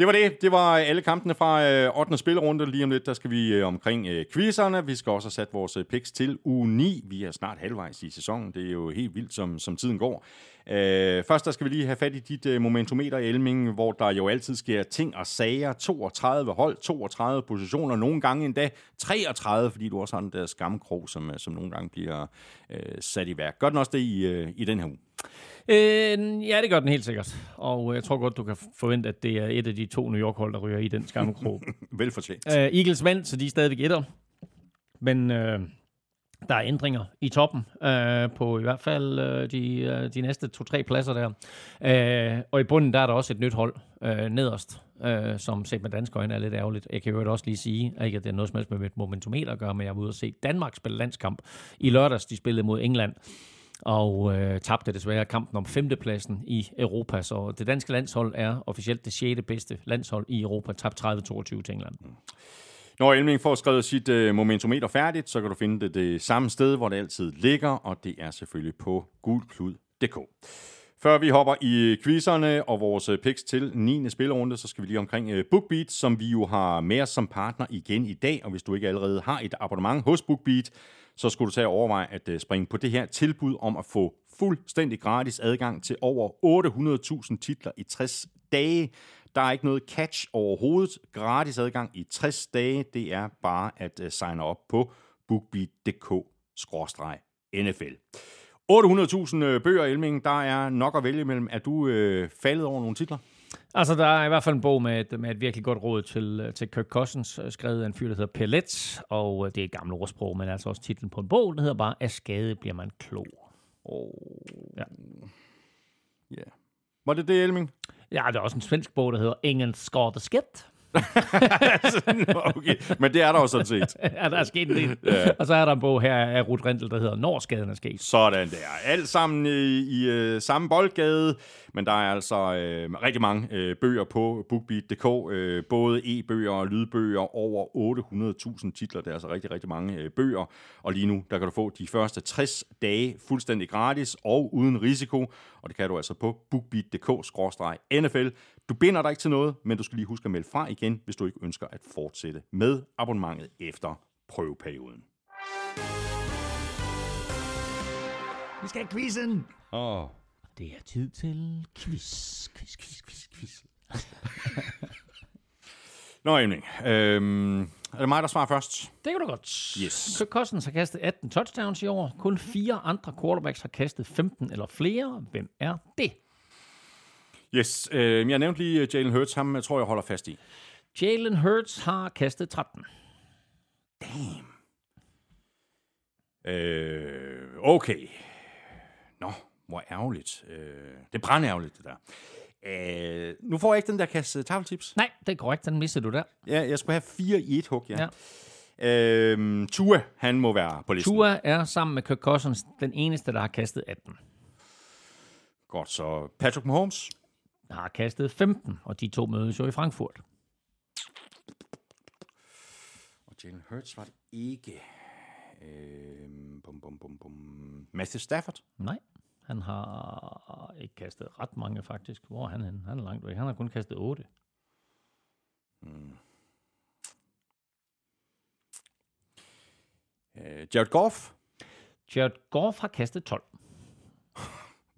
Det var det. Det var øh, alle kampene fra øh, 8. spillerunde. Lige om lidt, der skal vi øh, omkring øh, quizerne. Vi skal også have sat vores øh, picks til uge 9. Vi er snart halvvejs i sæsonen. Det er jo helt vildt, som, som tiden går. Øh, først der skal vi lige have fat i dit øh, momentometer, Elming, hvor der jo altid sker ting og sager. 32 hold, 32 positioner, nogle gange endda 33, fordi du også har den der skamkrog, som, øh, som nogle gange bliver øh, sat i værk. Gør den også det i, øh, i den her uge? Øh, ja, det gør den helt sikkert. Og jeg tror godt, du kan forvente, at det er et af de to New York-hold, der ryger i den skammekrog. Velfortjent. uh, Eagles vandt, så de er stadigvæk etter. Men øh, der er ændringer i toppen øh, på i hvert fald øh, de, øh, de næste to-tre pladser der. Øh, og i bunden der er der også et nyt hold øh, nederst, øh, som set med danske øjne er lidt ærgerligt. Jeg kan jo også lige sige, ikke at det er noget som helst med mit momentometer at gøre, men jeg var ude og se Danmark spille landskamp i lørdags. De spillede mod England og øh, tabte desværre kampen om femtepladsen i Europa. Så det danske landshold er officielt det sjette bedste landshold i Europa. Tabt 30-22 til England. Når Elming får skrevet sit øh, momentometer færdigt, så kan du finde det det samme sted, hvor det altid ligger, og det er selvfølgelig på gulklud.dk. Før vi hopper i quizerne og vores picks til 9. spillerunde, så skal vi lige omkring øh, BookBeat, som vi jo har med os som partner igen i dag. Og hvis du ikke allerede har et abonnement hos BookBeat, så skulle du tage og overveje at øh, springe på det her tilbud om at få fuldstændig gratis adgang til over 800.000 titler i 60 dage. Der er ikke noget catch overhovedet. Gratis adgang i 60 dage, det er bare at øh, signe op på bookbeat.dk-nfl. 800.000 øh, bøger, Elming, der er nok at vælge imellem. Er du øh, faldet over nogle titler? Altså, der er i hvert fald en bog med et, med et virkelig godt råd til, øh, til Kirk Cousins, øh, skrevet af en fyr, der hedder Pellet, og det er et gammelt ordsprog, men altså også titlen på en bog, der hedder bare, af skade bliver man klog. Oh. Ja. Ja. Var det det, Elming? Ja, der er også en svensk bog, der hedder Ingen. Nå, okay. Men det er der jo sådan set. ja, der er sket en del. ja. Og så er der en bog her af Ruth Rendel, der hedder Når skaden er sket. Sådan der. Alt sammen i, i øh, samme boldgade, men der er altså øh, rigtig mange øh, bøger på bookbeat.dk. Øh, både e-bøger og lydbøger. Over 800.000 titler. Det er altså rigtig, rigtig mange øh, bøger. Og lige nu, der kan du få de første 60 dage fuldstændig gratis og uden risiko. Og det kan du altså på bookbeat.dk-nfl. Du binder dig ikke til noget, men du skal lige huske at melde fra igen, hvis du ikke ønsker at fortsætte med abonnementet efter prøveperioden. Vi skal have quizzen. Åh. Oh. Det er tid til quiz, quiz, quiz, quiz, quiz. Nå, Emling. Øhm, er det mig, der svarer først? Det kan du godt. Yes. Kirk Cousins har kastet 18 touchdowns i år. Kun fire andre quarterbacks har kastet 15 eller flere. Hvem er det? Yes. Øh, jeg nævnte lige øh, Jalen Hurts. Ham jeg tror jeg holder fast i. Jalen Hurts har kastet 13. Øh, okay. Nå, hvor ærgerligt. Øh, det er brændærgerligt, det der. Øh, nu får jeg ikke den der kasse tafeltips. Nej, det er korrekt. Den missede du der. Ja, jeg skulle have fire i et hug, ja. Ja. ja. Øh, Tua, han må være på listen. Tua er sammen med Kirk Cousins den eneste, der har kastet 18. Godt, så Patrick Mahomes. Har kastet 15, og de to mødes jo i Frankfurt. Og Jalen Hurts var det ikke. Øh, bum, bum, bum, bum. Matthew Stafford. Nej, han har ikke kastet ret mange faktisk. Hvor er han henne? Han er langt væk. Han har kun kastet 8. Øh, Jared Goff. Jared Goff har kastet 12.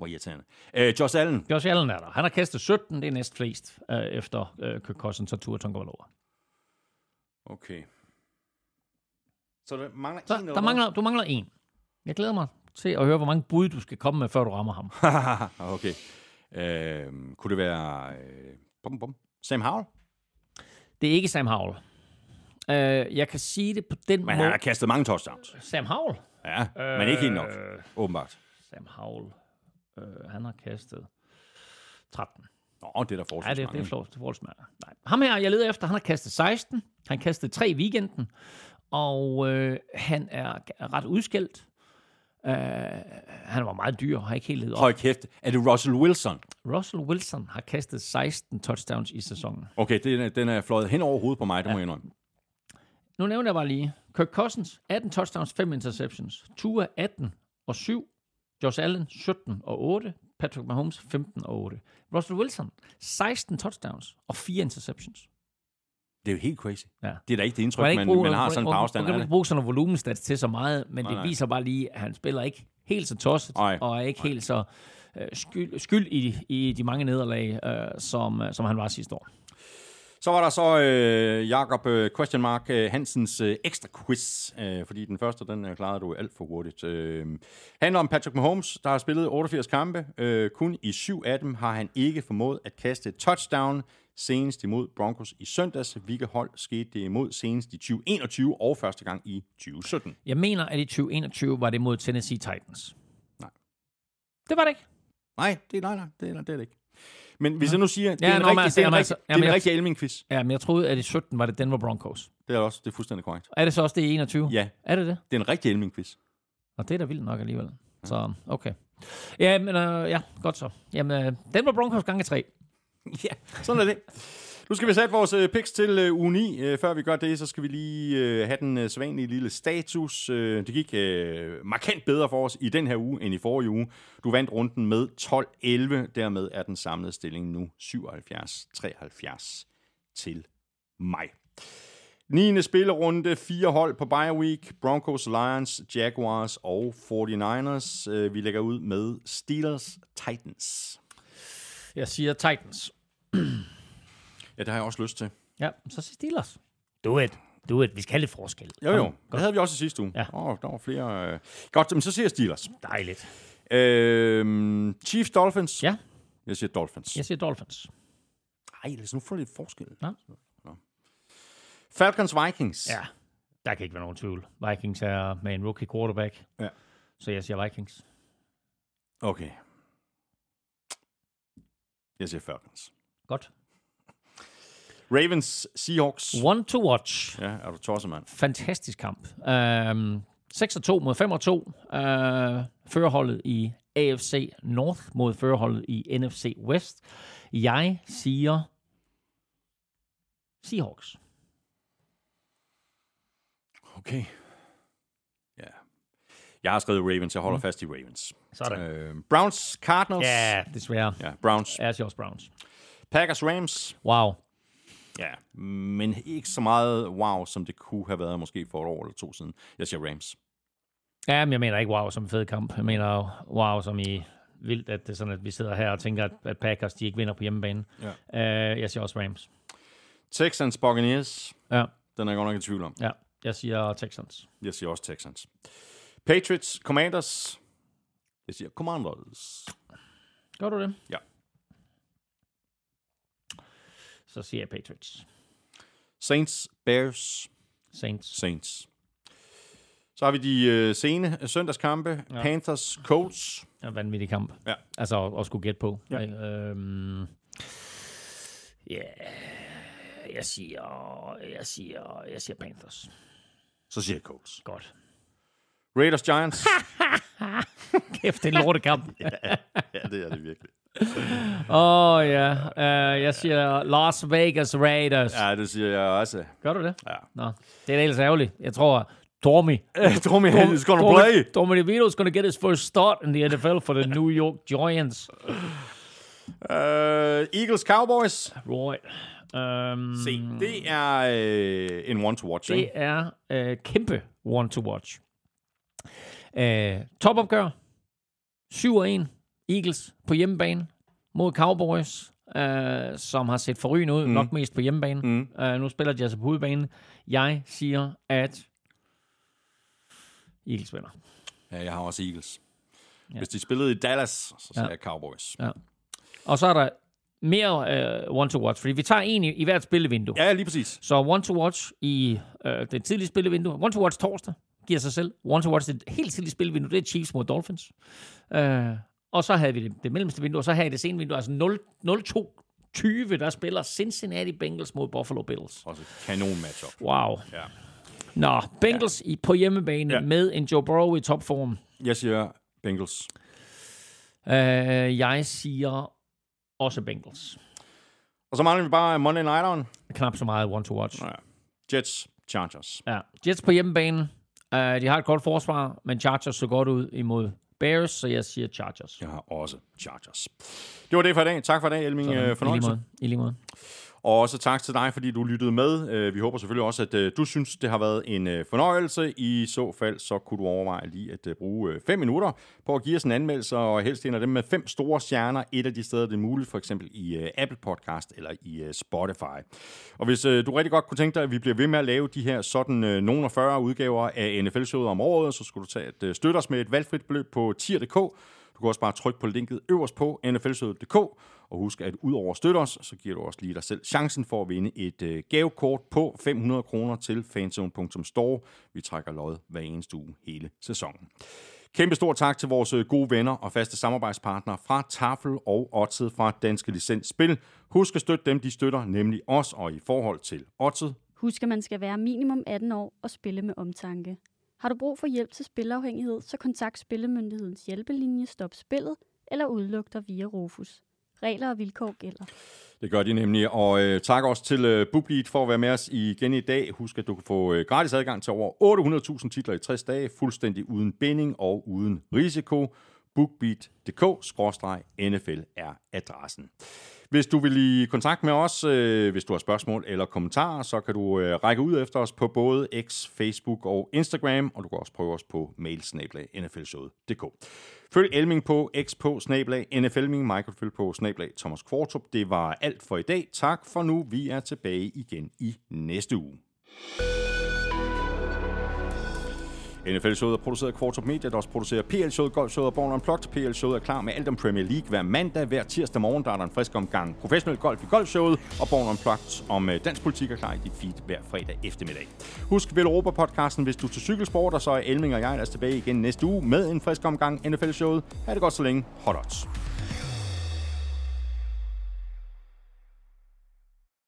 Hvor irriterende. Øh, Josh Allen. Josh Allen er der. Han har kastet 17, det er næst flest øh, efter øh, Kirk Cousins og Tua Tagovailoa. Okay. Så der mangler Så en der mangler, du mangler en. Jeg glæder mig til at høre, hvor mange bud du skal komme med, før du rammer ham. okay. Øh, kunne det være... Øh, bum, bum. Sam Howell? Det er ikke Sam Howell. Øh, jeg kan sige det på den Men han måde. har kastet mange touchdowns. Sam Howell? Ja, øh, men ikke helt nok, Øh, åbenbart. Sam Howell. Øh, han har kastet 13. Nå, det er da Ja, forholdsvis det, det er mange. Det er forholdsvis mange. Nej. Ham her, jeg leder efter, han har kastet 16. Han kastede 3 i weekenden. Og øh, han er ret udskældt. Øh, han var meget dyr og har ikke helt ledet op. Høj kæft. Er det Russell Wilson? Russell Wilson har kastet 16 touchdowns i sæsonen. Okay, den er, den er fløjet hen over hovedet på mig, det må jeg indrømme. Nu nævner jeg bare lige. Kirk Cousins, 18 touchdowns, 5 interceptions. Tua, 18 og 7. Josh Allen, 17 og 8. Patrick Mahomes, 15 og 8. Russell Wilson, 16 touchdowns og 4 interceptions. Det er jo helt crazy. Ja. Det er da ikke det Man, indtryk, ikke man, bruge, man har sådan på afstand Man kan ikke bruge sådan nogle volumenstats til så meget, men Nej, det nej. viser bare lige, at han spiller ikke helt så tosset, Nej. og er ikke helt så øh, skyld, skyld i, i de mange nederlag, øh, som, øh, som han var sidste år. Så var der så øh, Jakob øh, question mark øh, Hansens øh, ekstra quiz, øh, fordi den første, den øh, klarede du alt for hurtigt. Øh, handler om Patrick Mahomes, der har spillet 88 kampe. Øh, kun i syv af dem har han ikke formået at kaste touchdown. Senest imod Broncos i søndags. Hvilke hold skete det imod senest i 2021 og første gang i 2017? Jeg mener, at i 2021 var det mod Tennessee Titans. Nej. Det var det ikke. Nej, det er, nej, nej, det er, det er det ikke. Men hvis jeg nu siger, det er Ja, en nå, rigtig, altså, det er en rigtig, altså, jamen, rigtig Elming-quiz. Ja, men jeg troede, at i 17 var det Denver Broncos. Det er også det er fuldstændig korrekt. Er det så også det i 21? Ja, Er det det? det er en rigtig Elming-quiz. Og det er da vildt nok alligevel. Så, okay. Ja, men øh, ja, godt så. Jamen, øh, Denver Broncos gange 3. Ja, sådan er det. Nu skal vi sætte vores øh, picks til øh, uge 9. Øh, før vi gør det, så skal vi lige øh, have den øh, sædvanlige lille status. Øh, det gik øh, markant bedre for os i den her uge end i forrige uge. Du vandt runden med 12-11. Dermed er den samlede stilling nu 77-73 til mig. 9. spillerunde, fire hold på bye week. Broncos, Lions, Jaguars og 49ers. Øh, vi lægger ud med Steelers, Titans. Jeg siger Titans. Ja, det har jeg også lyst til. Ja, så siger Steelers. Do it. Do it. Vi skal have lidt forskel. Jo, jo. Kom, Det havde vi også i sidste uge. Ja. Oh, der var flere. Øh... Godt, men så siger jeg Steelers. Dejligt. Øh, Chiefs Dolphins. Ja. Jeg siger Dolphins. Jeg siger Dolphins. Ej, lad os nu få lidt forskel. Ja. Nå. Falcons Vikings. Ja, der kan ikke være nogen tvivl. Vikings er med en rookie quarterback. Ja. Så jeg siger Vikings. Okay. Jeg siger Falcons. Godt. Ravens Seahawks. One to watch. Ja, er du tosset, mand? Fantastisk kamp. Um, 6 2 mod 5 2. Uh, førerholdet i AFC North mod førerholdet i NFC West. Jeg siger Seahawks. Okay. Ja. Jeg har skrevet Ravens. Jeg holder mm. fast i Ravens. Sådan. Øh, Browns Cardinals. Ja, desværre. Ja, Browns. Jeg siger også Browns. Packers Rams. Wow. Ja, men ikke så meget wow, som det kunne have været måske for et år eller to siden. Jeg siger Rams. Ja, men jeg mener ikke wow som fed kamp. Jeg mener wow som i vildt, at det er sådan, at vi sidder her og tænker, at, at Packers de ikke vinder på hjemmebane. Ja. Uh, jeg siger også Rams. Texans Buccaneers. Ja, Den er jeg godt nok i tvivl om. ja. Jeg siger Texans. Jeg siger også Texans. Patriots Commanders. Jeg siger Commanders. Gør du det? Ja. Så siger jeg Patriots. Saints Bears. Saints. Saints. Så har vi de øh, sene øh, søndagskampe. Ja. Panthers Colts. En vanvittig kamp. Ja. Altså at, at skulle gætte på. Ja. Ikke? Øhm, ja, jeg siger, jeg siger, jeg siger Panthers. Så siger jeg Colts. Godt. Raiders Giants. Kæft, det er en lortekamp. ja, det er det virkelig. Åh oh, ja, uh, jeg siger Las Vegas Raiders. Ja, det siger jeg også. Gør du det? Ja. Nå, det er da ellers ærgerligt. Jeg tror, Tommy, Tommy is gonna Tommy, play. Tommy DeVito is to get his first start in the NFL for the New York Giants. Uh, Eagles Cowboys. Right. Um, Se, det er øh, en one to watch, det er uh, kæmpe one to watch. Øh, topopgør. 7-1. Eagles på hjemmebane mod Cowboys, øh, som har set forrygende ud, mm. nok mest på hjemmebane. Mm. Øh, nu spiller de altså på hovedbanen. Jeg siger, at Eagles vinder. Ja, jeg har også Eagles. Ja. Hvis de spillede i Dallas, så siger Ja. jeg Cowboys. Ja. Og så er der mere øh, one to watch, fordi vi tager en i, i hvert spillevindue. Ja, lige præcis. Så one to watch i øh, det tidlige spillevindue. One to watch torsdag giver sig selv. One to watch det helt tidlige spillevindue, det er Chiefs mod Dolphins. Øh, og så havde vi det, det mellemste vindue, og så havde vi det sene vindue, altså 0, 0-2-20, der spiller Cincinnati Bengals mod Buffalo Bills. Også et kanon matchup. Wow. Ja. Nå, Bengals ja. i, på hjemmebane Ja. med en Joe Burrow i topform. Jeg siger Bengals. Øh, jeg siger også Bengals. Og så mangler vi bare Monday Night'eren. Knap så meget one to watch. Ja. Jets, Chargers. Ja. Jets på hjemmebane. Uh, de har et godt forsvar, men Chargers så godt ud imod Bears, så jeg siger Chargers. Jeg har også Chargers. Det var det for i dag. Tak for i dag, Elming. Sådan. Øh, I lige Fornøjelse. måde. I lige måde. Og også tak til dig, fordi du lyttede med. Øh, vi håber selvfølgelig også, at øh, du synes, det har været en øh, fornøjelse. I så fald, så kunne du overveje lige at bruge 5 minutter på at give os en anmeldelse, og helst en af dem med fem store stjerner. Et af de steder, det er muligt, for eksempel i Apple Podcast eller i Spotify. Og hvis du rigtig godt kunne tænke dig, at vi bliver ved med at lave de her sådan nogle 40 udgaver af NFL-showet om året, så skulle du tage at støtte os med et valgfrit beløb på tier.dk. Du kan også bare trykke på linket øverst på nflsøde.dk, og husk, at udover at støtte os, så giver du også lige dig selv chancen for at vinde et øh, gavekort på 500 kroner til fanzone.store. Vi trækker lod hver eneste uge hele sæsonen. Kæmpe stor tak til vores øh, gode venner og faste samarbejdspartnere fra Tafel og Otted fra Danske Licens Spil. Husk at støtte dem, de støtter, nemlig os, og i forhold til Otted. Husk, at man skal være minimum 18 år og spille med omtanke. Har du brug for hjælp til spilafhængighed, så kontakt Spillemyndighedens hjælpelinje Stop Spillet eller udluk dig via Rufus. Regler og vilkår gælder. Det gør de nemlig, og øh, tak også til øh, BookBeat for at være med os igen i dag. Husk, at du kan få øh, gratis adgang til over 800.000 titler i 60 dage, fuldstændig uden binding og uden risiko. BookBeat.dk-nfl er adressen. Hvis du vil i kontakt med os, øh, hvis du har spørgsmål eller kommentarer, så kan du øh, række ud efter os på både X, Facebook og Instagram, og du kan også prøve os på mailsnablag.nflshowet.dk. Følg Elming på X på snablag NFLming, Michael følg på snablag Thomas Kvartrup. Det var alt for i dag. Tak for nu. Vi er tilbage igen i næste uge. NFL-showet er produceret af Quartrup Media, der også producerer PL-showet, Golf-showet og Born Unplugged. PL-showet er klar med alt om Premier League hver mandag. Hver tirsdag morgen, der er der en frisk omgang professionel golf i Golf-showet, og Born Unplugged om øh, dansk politik er klar i dit feed hver fredag eftermiddag. Husk Vel Europa-podcasten, hvis du er til cykelsport, og så er Elming og jeg er tilbage igen næste uge med en frisk omgang NFL-showet. Ha' det godt så længe. Hot odds.